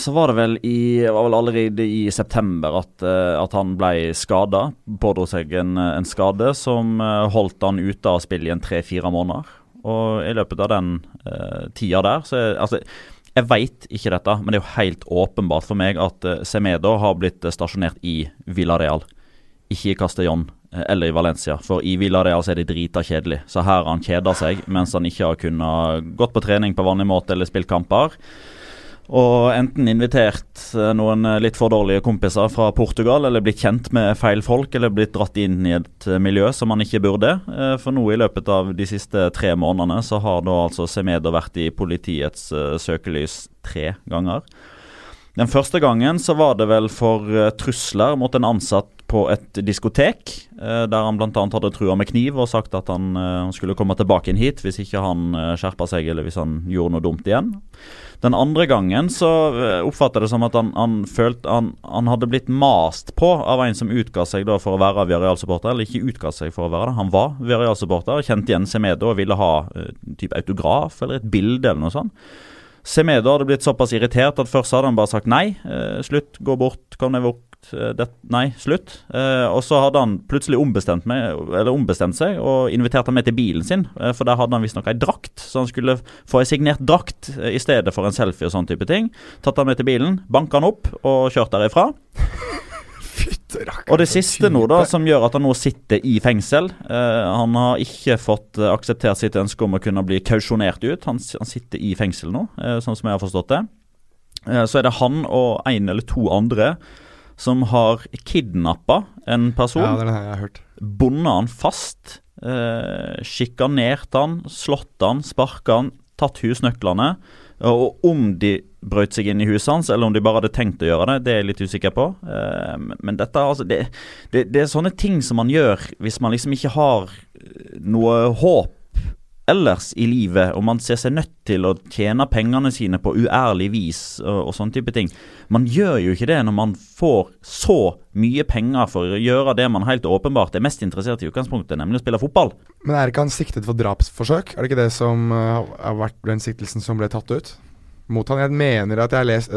så var det vel i var vel allerede i september at, eh, at han ble skada. Pådro seg en, en skade som eh, holdt han ute av spill i en tre-fire måneder. Og i løpet av den eh, tida der så er, altså, Jeg veit ikke dette, men det er jo helt åpenbart for meg at eh, Semedo har blitt eh, stasjonert i Villarreal. Ikke i Castellón eh, eller i Valencia, for i Villarreal er det drita kjedelig. Så her har han kjeda seg mens han ikke har kunnet gått på trening på vanlig måte eller spilt kamper. Og enten invitert eh, noen eh, litt for dårlige kompiser fra Portugal, eller blitt kjent med feil folk, eller blitt dratt inn i et miljø som man ikke burde. For nå i løpet av de siste tre månedene så har da altså Semedo vært i politiets søkelys tre ganger. Den første gangen så var det vel for trusler mot en ansatt på et diskotek, eh, der han bl.a. hadde trua med kniv og sagt at han, eh, skulle komme tilbake inn hit hvis ikke han uh, skjerpa seg eller hvis han gjorde noe dumt igjen. Den andre gangen så uh, oppfatta det som at han, han følte han, han hadde blitt mast på av en som utga seg da for å være Viareal-supporter, eller ikke utga seg for å være det. Han var Viareal-supporter, kjente igjen Semedo og ville ha uh, type autograf eller et bilde eller noe sånt. Semedo hadde blitt såpass irritert at først hadde han bare sagt nei, eh, slutt, gå bort, kom deg eh, det, nei, slutt. Eh, og så hadde han plutselig ombestemt, meg, eller ombestemt seg og invitert han med til bilen sin, eh, for der hadde han visstnok ei drakt, så han skulle få ei signert drakt eh, i stedet for en selfie og sånn type ting. Tatt han med til bilen, banka han opp og kjørt derifra. Og det siste nå da, som gjør at han nå sitter i fengsel eh, Han har ikke fått eh, akseptert sitt ønske om å kunne bli kausjonert ut. Han, han sitter i fengsel nå, eh, sånn som jeg har forstått det. Eh, så er det han og en eller to andre som har kidnappa en person. Ja, det den her jeg har hørt. Bundet han fast. Eh, Sjikanert han, slått han, sparka han, tatt husnøklene. Og om de brøt seg inn i huset hans, eller om de bare hadde tenkt å gjøre det, det er jeg litt usikker på. Eh, men dette altså det, det, det er sånne ting som man gjør hvis man liksom ikke har eh, noe håp ellers i livet, og man ser seg nødt til å tjene pengene sine på uærlig vis og, og sånne type ting. Man gjør jo ikke det når man får så mye penger for å gjøre det man helt åpenbart er mest interessert i utgangspunktet, nemlig å spille fotball. Men er ikke han siktet for drapsforsøk? Er det ikke det som uh, har vært den siktelsen som ble tatt ut? Mot han. Jeg mener at jeg har lest,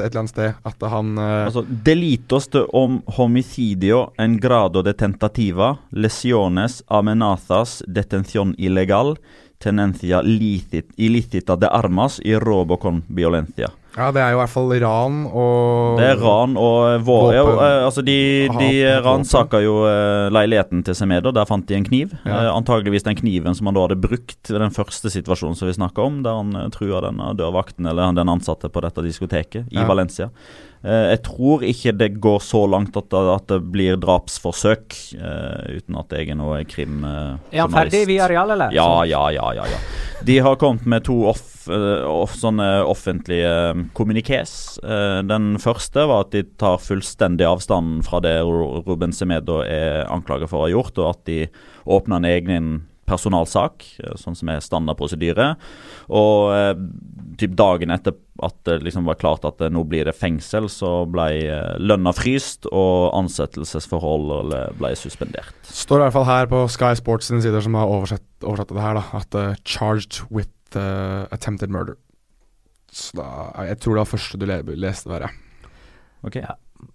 et eller annet sted at han uh, Altså, delitos de om homicidio en grado de tentativa, lesiones amenazas, detención ilegal, tenencia ilicita de armas y robocon violencia. Ja, det er jo i hvert fall ran og Det er ran og våre. ja, Våpen. eh, altså De, de ransaka jo eh, leiligheten til Semedo. Der fant de en kniv. Ja. Eh, antageligvis den kniven som han da hadde brukt ved den første situasjonen som vi snakka om, der han trua denne dørvakten eller den ansatte på dette diskoteket i Ja. Valencia. Eh, jeg tror ikke det går så langt at, det- at det blir drapsforsøk, uh, uten at jeg er noe krimjournalist. Uh, Er han ferdig via Real, eller? ja, ja, ja, ja, ja. De har kommet med to off, eh, off, sånne offentlige kommunikés. Eh, den første var at de tar fullstendig avstand fra det Ruben Semedo er anklaget for å ha gjort, og at de åpner en egen personalsak, eh, sånn som er standardprosedyre. Og eh, typ dagen etter at det liksom var klart at eh, nå blir det fengsel, så ble eh, lønna fryst, og ansettelsesforhold ble suspendert. Står i hvert fall her på Sky Sports sine sider som har oversett, oversatt det her, da, at uh, 'charged with uh, attempted murder'. Så da, Jeg tror det var første du le leste Ok, ja. Ok,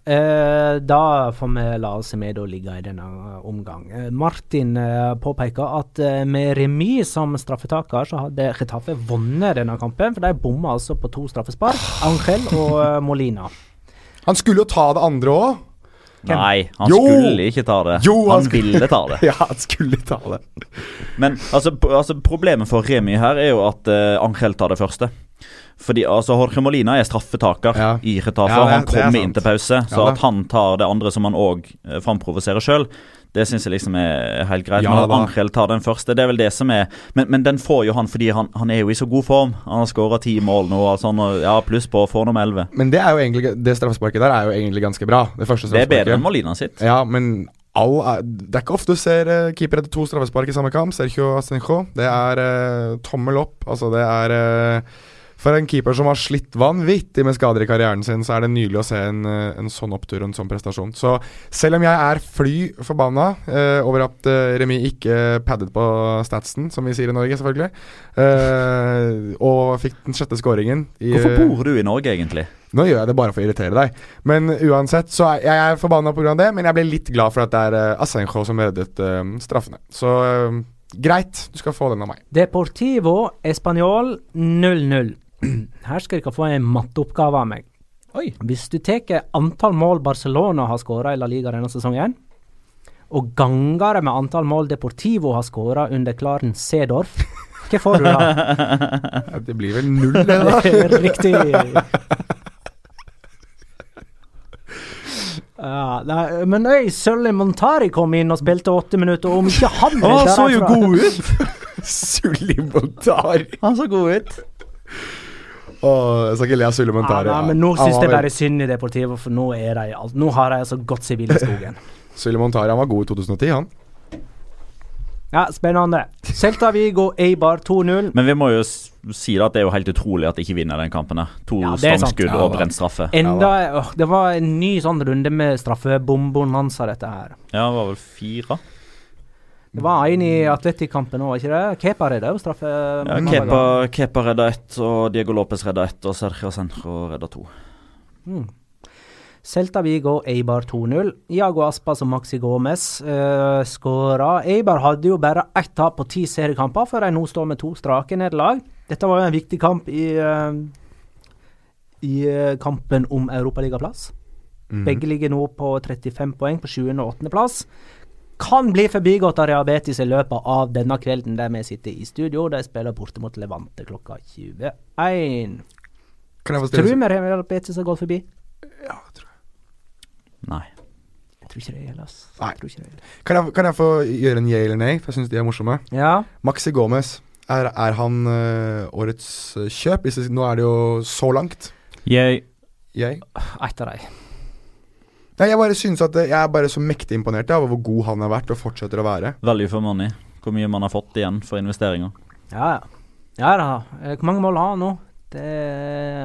Eh, da får vi la Semedo ligge i denne eh, omgang. Eh, Martin eh, påpeker at eh, med remis som straffetaker, så hadde Getafe vunnet denne kampen. For de bomma altså på to straffespark. Angel og eh, Molina. Han skulle jo ta det andre òg! Hvem? Nei, han Jo! skulle ikke ta det. Jo, han han ville ta det. Ja, han skulle ta det. Men altså, altså, problemet for Remi her er jo at uh, Angel tar det første. Fordi altså, Jorge Molina er straffetaker Ja. i Retafa. Ja, han er kommer inn til pause. Så Ja, at han tar det andre som han òg uh, framprovoserer sjøl, det syns jeg liksom er helt greit. Ja, men. Angel tar den første, det er vel det som er Men, men den får jo han fordi han, han er jo i så god form. Han har skåra ti mål nå, sånn, og ja, pluss på får nummer elleve. Men det er jo egentlig Det straffesparket der er jo egentlig ganske bra. Det første straffesparket. Det er bedre enn. Molina sitt. Ja, men all er, det er ikke ofte du ser uh, keeper etter to straffespark i samme kamp. Sergio Asenjo. Det er uh, tommel opp. Altså, det er eh, For en keeper som har slitt vanvittig med skader i karrieren sin, så er det nydelig å se en, eh, en sånn opptur og en sånn prestasjon. Så selv om jeg er fly forbanna eh, over at eh, Remi ikke paddet på statsen, som vi sier i Norge, selvfølgelig, eh, og fikk den sjette skåringen i, Hvorfor bor du i Norge, egentlig? nå gjør jeg det bare for å irritere deg. Men uansett, så er jeg er forbanna pga. det. Men jeg ble litt glad for at det er uh, Asenjo som reddet eh, straffene. Så eh, greit, du skal få den av meg. Deportivo Español 0-0. Her skal dere få en matteoppgave av meg. Oi. Hvis du tar antall mål Barcelona har skåra i La Liga denne sesongen, og ganger det med antall mål Deportivo har skåra under Klaren Cedorf, hva får du da? Ja, Det blir vel null, det, da. Riktig. Ja, nei, men øy, Sølvi Montari kom inn og spilte åtte minutter, og om ikke han han så jo god ut! Sulimontar. Han så god ut. Åh, jeg skal ikke le av Ja, nei, men nå syns jeg bare synd i Deportivo, for nå er de alt. Nå har de altså gått seg vill i skogen. Sulimontar han var god i 2010, han. Ja, spennende. Celta Vigo Eibar 2-0. Men vi må jo s- si da at det er jo helt utrolig at de ikke vinner den kampen. her. To Ja, det er sant. stangskudd Ja, og da. brent straffe. Enda åh, Det var en ny sånn runde med straffebombonanza, dette her. Ja, det var vel fire? Det var en i Atletic-kampen òg, ikke det? Kepa redda jo straffe. Ja, Kepa. Kepa redda ett, og Diego Lopez redda ett, og Sergio Centro redda to. Mm. Celta Vigo, Eibar 2-0. Iago Aspas og Maxi Gomez uh, skåra. Eibar hadde jo bare ett tap på ti seriekamper, før de nå står med to strake nederlag. Dette var jo en viktig kamp i, uh, i uh, kampen om europaligaplass. Mhm. Begge ligger nå på 35 poeng på 7. og 8. plass. Kan bli forbigått av Rehabetis i løpet av denne kvelden der vi sitter i studio. De spiller borte mot Levante klokka 21. Kan jeg få Tror vi Rehabetis har gått forbi? Ja, tror jeg. Nei. Jeg tror ikke det gjelder. Altså. Nei. Jeg tror det. Kan jeg, kan jeg få gjøre en yeah eller nei? For jeg syns de er morsomme. Ja. Maxi Gomez. Er, er han uh, årets øh, kjøp? Nå er det jo så langt. Jeg Jeg? Et av dem. Nei, jeg bare synes at Jeg er bare så mektig imponert av hvor god han har vært og fortsetter å være. Value for money. Hvor mye man har fått igjen for investeringer. Ja, ja. Ja da. Eh, Hvor mange mål har han nå? Det,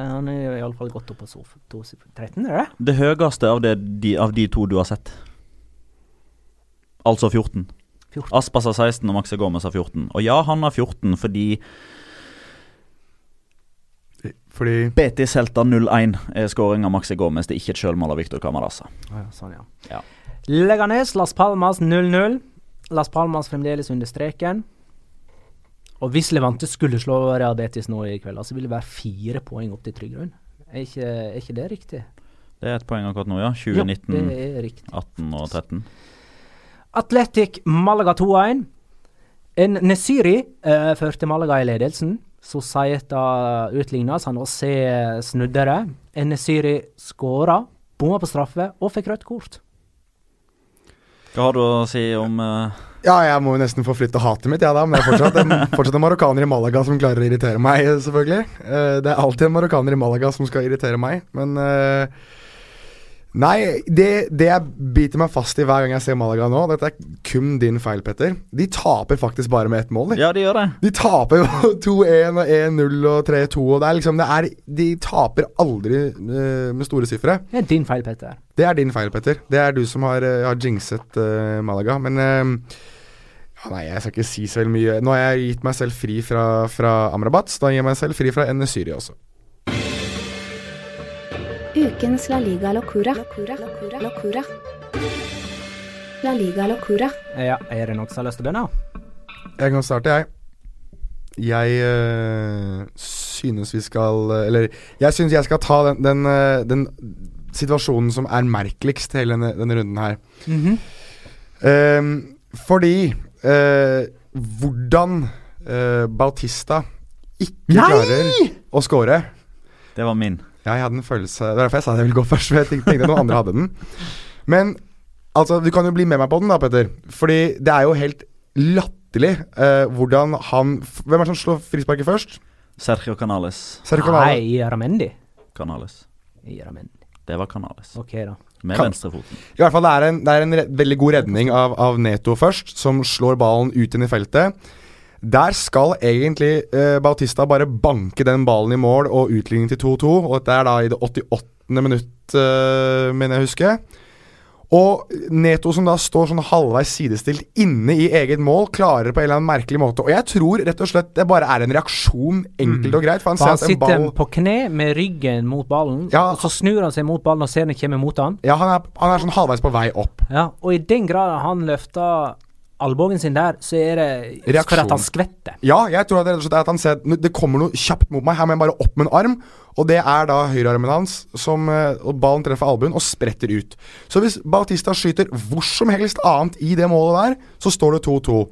han er iallfall gått opp på sofa. 13, er det det? Høyeste av, det, de, av de to du har sett. Altså 14. 14. Aspas har 16 og Maxi Gomez har 14. Og ja, han har 14 fordi Fordi Betis Celta 0-1 er skåring av Maxi Gomez. Det er ikke et sjølmål av Victor Camarasa. Ja, sånn, ja. Ja. Leganes, Las Palmas 0-0. Las Palmas fremdeles under streken. Og hvis Levante skulle slå Real Betis nå i kveld, så vil det være fire poeng opp til trygg grunn. Er er ikke det riktig? Det er et poeng akkurat nå, ja. 2019, det er 18 og 13. Atletic Malaga 2-1. En Nesiri eh, førte Malaga i ledelsen. Societa utligna, San José snudde det. En Nesiri skåra, bomma på straffe og fikk rødt kort. Hva har du å si om uh... Ja, jeg må jo nesten få flytte hatet mitt, jeg da. Men det er fortsatt en, fortsatt en marokkaner i Malaga som klarer å irritere meg, selvfølgelig. Uh, det er alltid en marokkaner i Malaga som skal irritere meg, men eh, Nei, det, det jeg biter meg fast i hver gang jeg ser Malaga nå, dette er kun din feil, Petter. De taper faktisk bare med ett mål, de. Ja, de gjør det. De taper jo 2-1 og 1-0 og 3-2 og det er liksom det er, De taper aldri uh, med store sifre. Det er din feil, Petter. Det er din feil, Petter. Det er du som har, uh, har jinxet uh, Malaga. Men ja, Nei, jeg skal ikke si så veldig mye. Nå har jeg gitt meg selv fri fra, fra Amrabat, da gir jeg meg selv fri fra NSYRI også. Ukens La Liga Locura. Locura. Locura. Locura. La Liga Locura. Ja, er det noen som har lyst til å begynne? Jeg kan starte, jeg. Jeg øh, synes vi skal Eller jeg synes jeg skal ta den, den, øh, den situasjonen som er merkeligst hele denne, denne runden her. Ehm, fordi uh, hvordan uh, Bautista ikke Nei! klarer å score Det var min. Ja, jeg hadde en følelse Det var derfor jeg sa at jeg ville gå først, for jeg tenkte at noen andre hadde den. Men altså, du kan jo bli med meg på den da, Petter. Fordi det er jo helt latterlig uh, hvordan han Hvem er det som slår frisparket først? Sergio Canales. Sergio Canales. Nei, Ramendi. Canales. Ramendi. Det var Canales. Ok, da. Med Kan- venstrefoten. I hvert fall Det er en, det er en re veldig god redning av, av Neto først, som slår ballen ut inn i feltet. Der skal egentlig eh, Bautista bare banke den ballen i mål og utligning til 2-2. Og dette er da i det 88. minutt, eh, mener jeg å huske. Og Neto som da står sånn halvveis sidestilt inne i eget mål, klarer på en eller annen merkelig måte. Og jeg tror rett og slett det bare er en reaksjon, enkelt og greit. For han For han sitter ball på kne med ryggen mot ballen, Ja. og så snur han seg mot ballen og ser den kommer mot han. Ja, han er, han er sånn halvveis på vei opp. Ja, og i den grad han løfter albuen sin der, så er det for at han skvetter. Ja, jeg tror at det er at han ser at det kommer noe kjapt mot meg. Her må jeg bare opp med en arm. Og det er da høyrearmen hans som eh, Og ballen treffer albuen og spretter ut. Så hvis Bautista skyter hvor som helst annet i det målet der, så står det 2-2.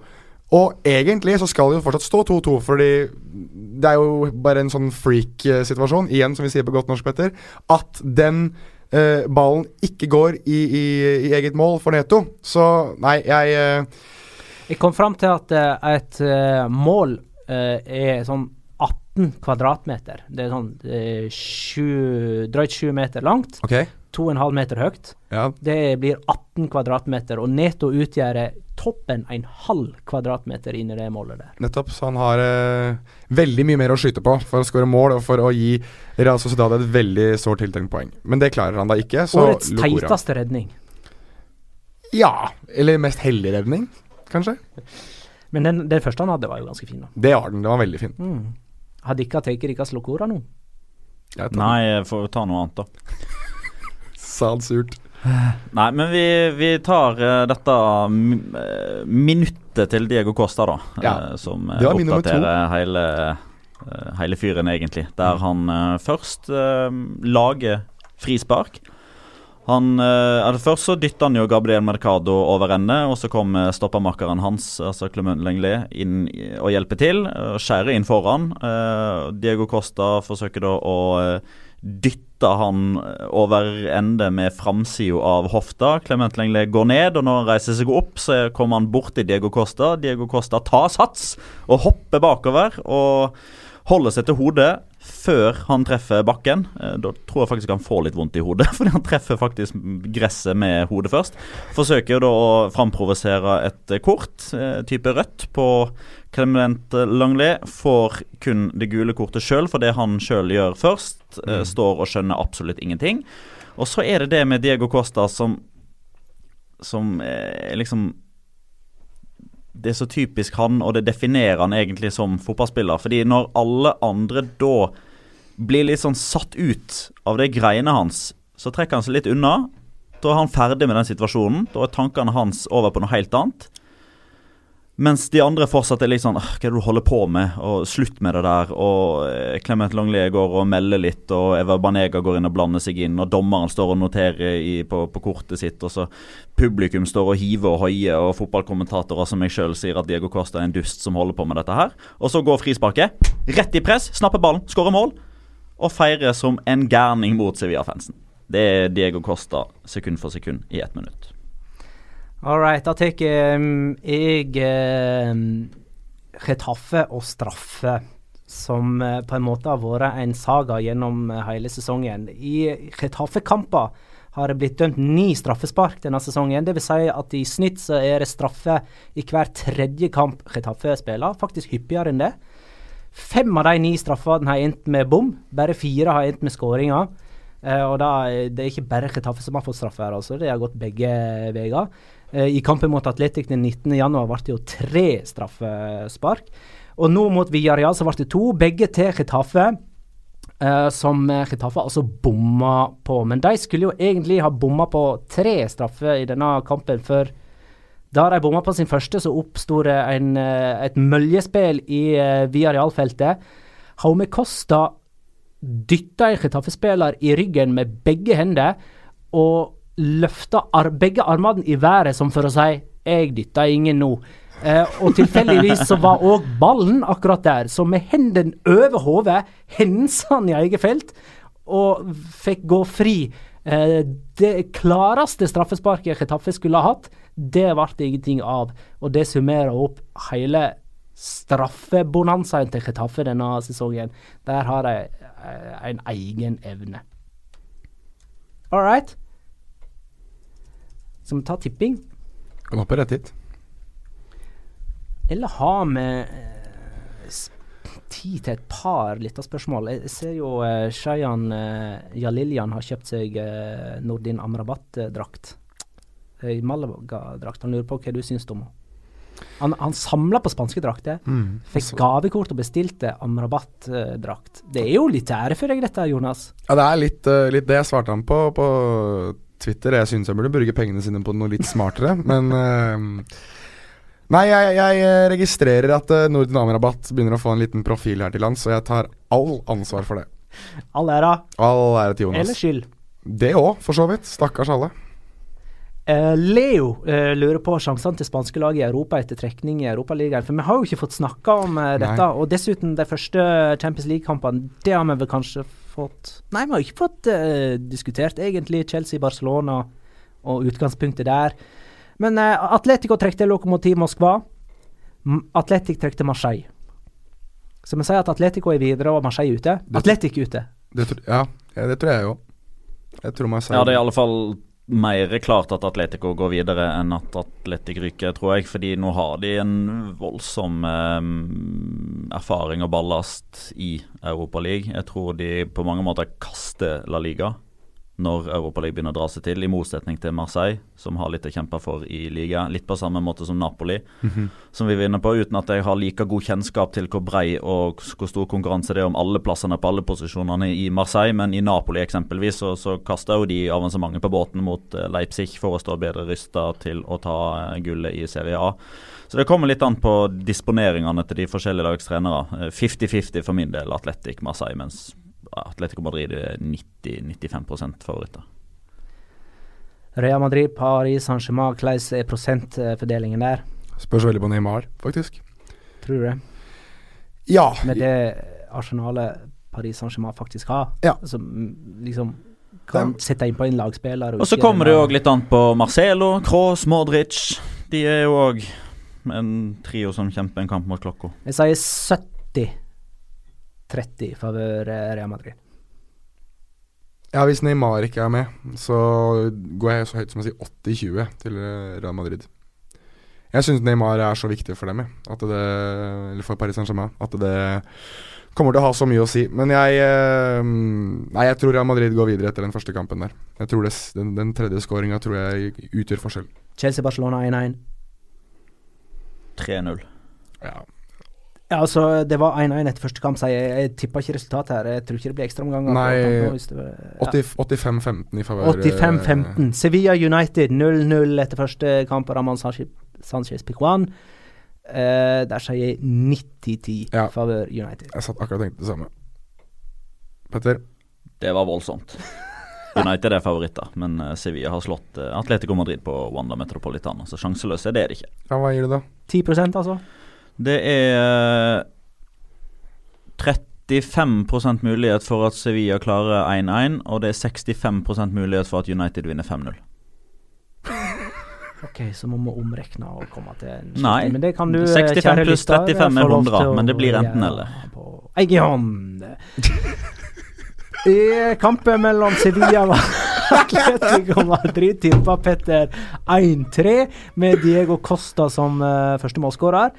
Og egentlig så skal det jo fortsatt stå 2-2, fordi det er jo bare en sånn freak-situasjon, igjen som vi sier på godt norsk, Petter, at den eh, ballen ikke går i, i, i eget mål for Neto. Så nei, jeg eh, Jeg kom fram til at eh, et eh, mål eh, er sånn 18 kvadratmeter. Det er sånn sju, drøyt 7 meter langt, Okay. 2,5 meter høyt. Ja, Det blir 18 kvadratmeter, og Neto utgjør toppen en halv kvadratmeter inni det målet der. Nettopp. Så han har eh, veldig mye mer å skyte på for å skåre mål og for å gi Real Sociedad et veldig sårt tiltrengt poeng. Men det klarer han da ikke, så Årets teiteste redning. Ja. Eller mest heldig redning, kanskje. Men den, den første han hadde, var jo ganske fin. da. Det var den. Den var veldig fin. Mm. Hadde ikke tatt deres lokora nå? Nei, jeg får ta noe annet, da. Sa han surt. Nei, men vi, vi tar uh, dette eh, minuttet til Diego Costa, da. Ja, Uh, som eh, det to. oppdaterer hele, eh, hele fyren, egentlig. Der han eh, først eh, lager frispark. Han, eh, altså Først så dytta han jo Gabriel Mercado over ende, og så kom stoppermakkeren hans, altså Clement Lenglet, inn og hjelper til. Skjærer inn foran. Eh, Diego Costa forsøker da å eh, dytter han over ende med framsida av hofta. Clement Lenglet går ned, og når han reiser seg opp, så kommer han bort til Diego Costa. Diego Costa tar sats og hopper bakover og holder seg til hodet før han treffer bakken. Eh, Da tror jeg faktisk han får litt vondt i hodet, fordi han treffer faktisk gresset med hodet først. Forsøker da å framprovosere et kort, eh, type rødt, på Clement Langley. Får kun det gule kortet sjøl for det han sjøl gjør først. Mm. Står og skjønner absolutt ingenting. Og så er det det med Diego Costa som Som eh, liksom det er så typisk han, og det definerer han egentlig som fotballspiller. Fordi når alle andre da blir litt sånn satt ut av det greiene hans, så trekker han seg litt unna. Da er han ferdig med den situasjonen. Da er tankene hans over på noe helt annet. Mens de andre fortsatt er litt sånn Hva er det du holder på med? Og Slutt med det der. Og eh, Clement Longley går og melder litt, og Eva Banega går inn og blander seg inn. Og dommeren står og noterer i, på, på kortet sitt. Og så publikum står og hiver og hoier, og fotballkommentatorer som meg sjøl sier at Diego Costa er en dust som holder på med dette her. Og så går frisparket. Rett i press, snapper ballen, skårer mål. Og feirer som en gærning mot Sevilla-fansen. Det er Diego Costa sekund for sekund i ett minutt. All right, da tar um, jeg um, Retaffe og straffe, som uh, på en måte har vært en saga gjennom uh, hele sesongen. I Retaffe-kamper har det blitt dømt ni straffespark denne sesongen. Vil si at i snitt så er det straffe i hver tredje kamp Retaffe spiller, faktisk hyppigere enn det. Fem av de ni straffene har endt med bom, bare fire har endt med skåringer. Uh, og da, Det er ikke bare Retaffe som har fått straffe her, altså. Det har gått begge veier. Eh, I kampen mot Atletic den 19.1 ble det jo tre straffespark. Og nå mot Villarreal så ble det to, begge til Retaffe. eh, som Retaffe altså bomma på. Men de skulle jo egentlig ha bomma på tre straffer i denne kampen, for da de bomma på sin første, så oppsto det eh, et møljespill i uh, Villarreal-feltet. Haume Costa dytta en Retaffe-spiller i ryggen med begge hender og løfta ar begge armene i været som for å si 'jeg dytta ingen nå'. Eh, og tilfeldigvis så var òg ballen akkurat der, så med hendene over hodet hensa han i eget felt og fikk gå fri. Eh, det klareste straffesparket Chetaffe skulle ha hatt, det ble det ingenting av. Og det summerer opp hele straffebonanzaen til Chetaffe denne sesongen. Der har de eh, en egen evne. All right. Skal vi ta tipping? Kan hoppe rett hit. Eller har vi eh, tid til et par lytterspørsmål? Jeg ser jo eh, Shayan eh, Jalilyan har kjøpt seg eh, Nordin Amrabat-drakt. Eh, Malaga-drakt. Han lurer på hva du syns om henne. Han, han samla på spanske drakter. Mm. Fikk gavekort og bestilte Amrabat-drakt. Det er jo litt ære for deg, dette, Jonas. Ja, det er litt, eh, litt det jeg svarte han på på Twitter. Jeg syns jeg burde bruke pengene sine på noe litt smartere, men uh, Nei, jeg, jeg registrerer at uh, Nordin Amrabat begynner å få en liten profil her til lands, og jeg tar all ansvar for det. All ære. All ære til Jonas. Eller skyld. Det òg, for så vidt. Stakkars alle. Uh, Leo uh, lurer på sjansene til spanske lag i Europa etter trekning i Europaligaen. For vi har jo ikke fått snakka om eh, Nei. dette. Og dessuten, de første Champions League-kampene, det har vi vel kanskje fått Nei, vi har ikke fått uh, diskutert egentlig Chelsea-Barcelona og utgangspunktet der. Men uh, Atletico trekte Lokomotiv Moskva. Atletic trekte Marseille. Så vi sier at Atletico er videre og Marseille ute. Det- Atletic ute. Det, ja, det tror jeg jo. Jeg tror Marseille. Ja, det er i alle fall mer klart at Atletico går videre enn at Atletic ryker, tror jeg. Fordi nå har de en voldsom eh, erfaring og ballast i Europa League. Jeg tror de på mange måter kaster La Liga når Europaligaen begynner å dra seg til, i motsetning til Marseille, som har litt å kjempe for i liga. Litt på samme måte som Napoli, som vi vinner på, uten at jeg har like god kjennskap til hvor brei og hvor stor konkurranse det er om alle plassene på alle posisjonene i Marseille. Men i Napoli eksempelvis så, så kaster jo de avansementet på båten mot eh, Leipzig for å stå bedre rysta til å ta eh, gullet i Serie A. Så det kommer litt an på disponeringene til de forskjellige lags trenere. Eh, 50-50 for min del, Atletic Marseille, mens Atletico Madrid er 90-95% favoritter. Real Madrid, Paris Saint-Germain, hvordan er prosentfordelingen der? Spørs veldig på Neymar, faktisk. Tror du det? Ja. Med det arsenalet Paris Saint-Germain faktisk har. Ja. Som liksom kan sette inn på en lagspiller. Og så kommer det jo òg litt an på Marcelo, Kroos, Modric. De er jo òg en trio som kjemper en kamp mot klokka. Jeg sier 70-30 favør eh, Real Madrid. Ja, hvis Neymar ikke er med, så går jeg så høyt som å si 80-20 til eh, Real Madrid. Jeg syns Neymar er så viktig for dem, jeg. At det, eller for Paris Saint-Germain. At det kommer til å ha så mye å si. Men jeg eh, Nei, jeg tror Real Madrid går videre etter den første kampen der. Jeg tror det, Den, den tredje skåringa tror jeg utgjør forskjell. Chelsea-Barcelona 1-1. 3-0. Ja. Ja, altså, det var 1-1 etter første kamp, så jeg, jeg tippa ikke resultatet her. Jeg tror ikke det blir ekstraomganger. Nei, var- ja. 85-15 i favør eh, 85-15. Sevilla United 0-0 etter første kamp Ramón Sanchez Picuan. Eh, der sier jeg 90-10 Ja. favør United. Jeg satt akkurat og tenkte det samme. Petter? Det var voldsomt. United er favoritter, men eh, Sevilla har slått eh, Atletico Madrid på Wanda Metropolitan, så sjanseløse er det det ikke. Ja, hva gir du da? 10 altså? Det er eh, 35% mulighet for at Sevilla klarer 1-1, og det er 65% mulighet for at United vinner 5-0. Ok, så må vi omrekne og komme til en Nei. Men det kan du, 65 pluss 35 er 100, men det blir enten eller. Jeg er hånd. I kampen mellom Sevilla og Atletico Madrid tippa Petter 1-3, med Diego Costa som uh, første målskårer.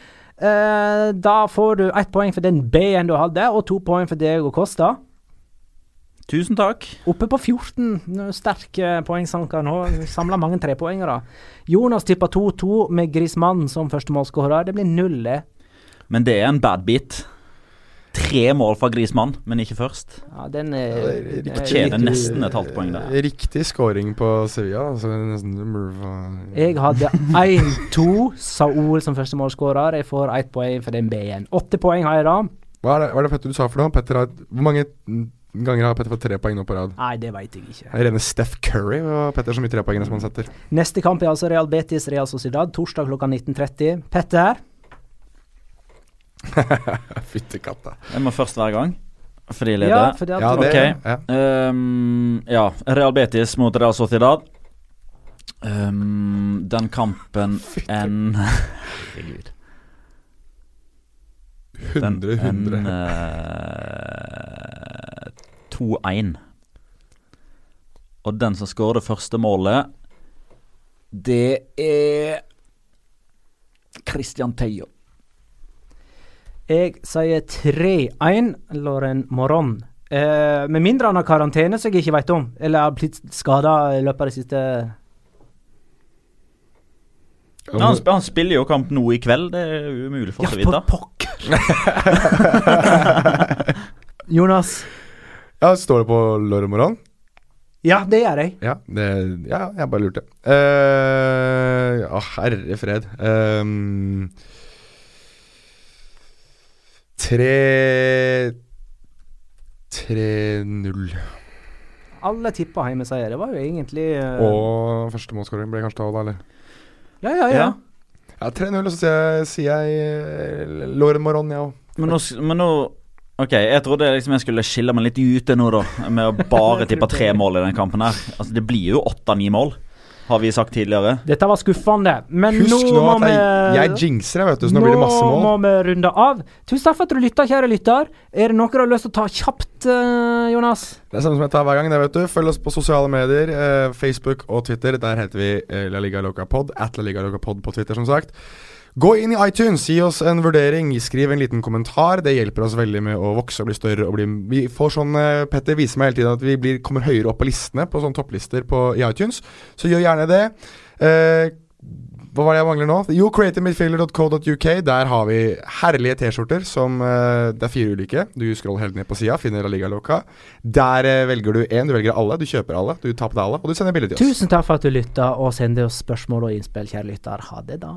Eh, da får du ett poeng for den B-en du hadde, og to poeng for Diego Costa. Tusen takk. Oppe på 14. sterke er Sterk eh, poengsanker nå. Samla mange trepoengere. Jonas tippa 2-2 med Grismann som første målskårer. Det blir null, det. Men det er en bad beat. Tre mål fra Grismann, men ikke først. Ja, den er, Ja, er riktig. Tjener nesten et halvt poeng der. Riktig scoring på Sevilla. Altså nesten Jeg hadde 1-2, Saul som første målskårer. Jeg får ett poeng for den B-en. Åtte poeng har jeg da. Hva er, det, hva er det Petter du sa for noe? Petter har, hvor mange mm, ganger har Petter fått tre poeng nå på rad? Nei, det veit jeg ikke. Det er rene Steph Curry og Petter så mye trepoengere som han setter. Neste kamp er altså Real Betis Real Sociedad, torsdag klokka 19.30. Petter, Fytti katta. Jeg må først hver gang, fordi leder. ja, for det Ja, det okay. ja. Um, ja, Real Betis mot Real Sociedad. Um, den kampen en Herregud. Den 100, 100. en uh, 2-1. Og den som skårer det første målet, det er Christian Teio. Jeg sier 3-1 Loren Moron. Eh, med mindre han har karantene som jeg ikke vet om, eller har blitt skada i løpet av det siste Ja, han, sp han spiller jo kamp nå i kveld, det er umulig for så oss å for vite. pokker! Jonas. Ja, står det på Loren Moron? Ja, det gjør jeg. Ja, det, ja, jeg bare lurte. Uh, ja, herre fred. Um, 3-0. Alle tippa hjemmeseier. Det var jo egentlig uh... Og førstemålsskåring ble kanskje da, eller? Ja, ja, ja. Ja. Ja, 3-0, og så sier jeg, sier jeg eh, Moron, jeg ja, òg. Men nå, men nå Ok, jeg trodde liksom jeg skulle skille meg litt ute nå, da. Med å bare tippe tre mål i den kampen her. Altså, det blir jo åtte-ni mål, har vi sagt tidligere. Dette var skuffende. Men Husk nå nå må at jeg, jeg jinxer, jeg, vet du, så nå blir det masse mål. Nå må vi runde av. Tusen takk for at du lytta, kjære lytter. Er det noe du har lyst til å ta kjapt, eh, Jonas? Det er samme som jeg tar hver gang. det vet du Følg oss på sosiale medier. Eh, Facebook og Twitter. Der heter vi eh, La Liga Loca Pod. At La Liga Loca Pod på Twitter, som sagt. Gå inn i iTunes, gi oss en vurdering, skriv en liten kommentar. Det hjelper oss veldig med å vokse og bli større. Og bli, vi får sånn eh, Petter viser meg hele tiden at vi blir, kommer høyere opp på listene, på sånne topplister på, i iTunes. Så gjør gjerne det. Eh, hva var det jeg mangler nå? Jo, creativemidfielder.co.uk. Der har vi herlige T-skjorter som eh, Det er fire ulike. Du scroller helt ned på sida, finner La. Der eh, velger du én, du velger alle, du kjøper alle, du tar på deg alle, og du sender bilde til oss. Tusen takk for at du lytta, og sender oss spørsmål og innspill, kjære lytter. Ha det, da.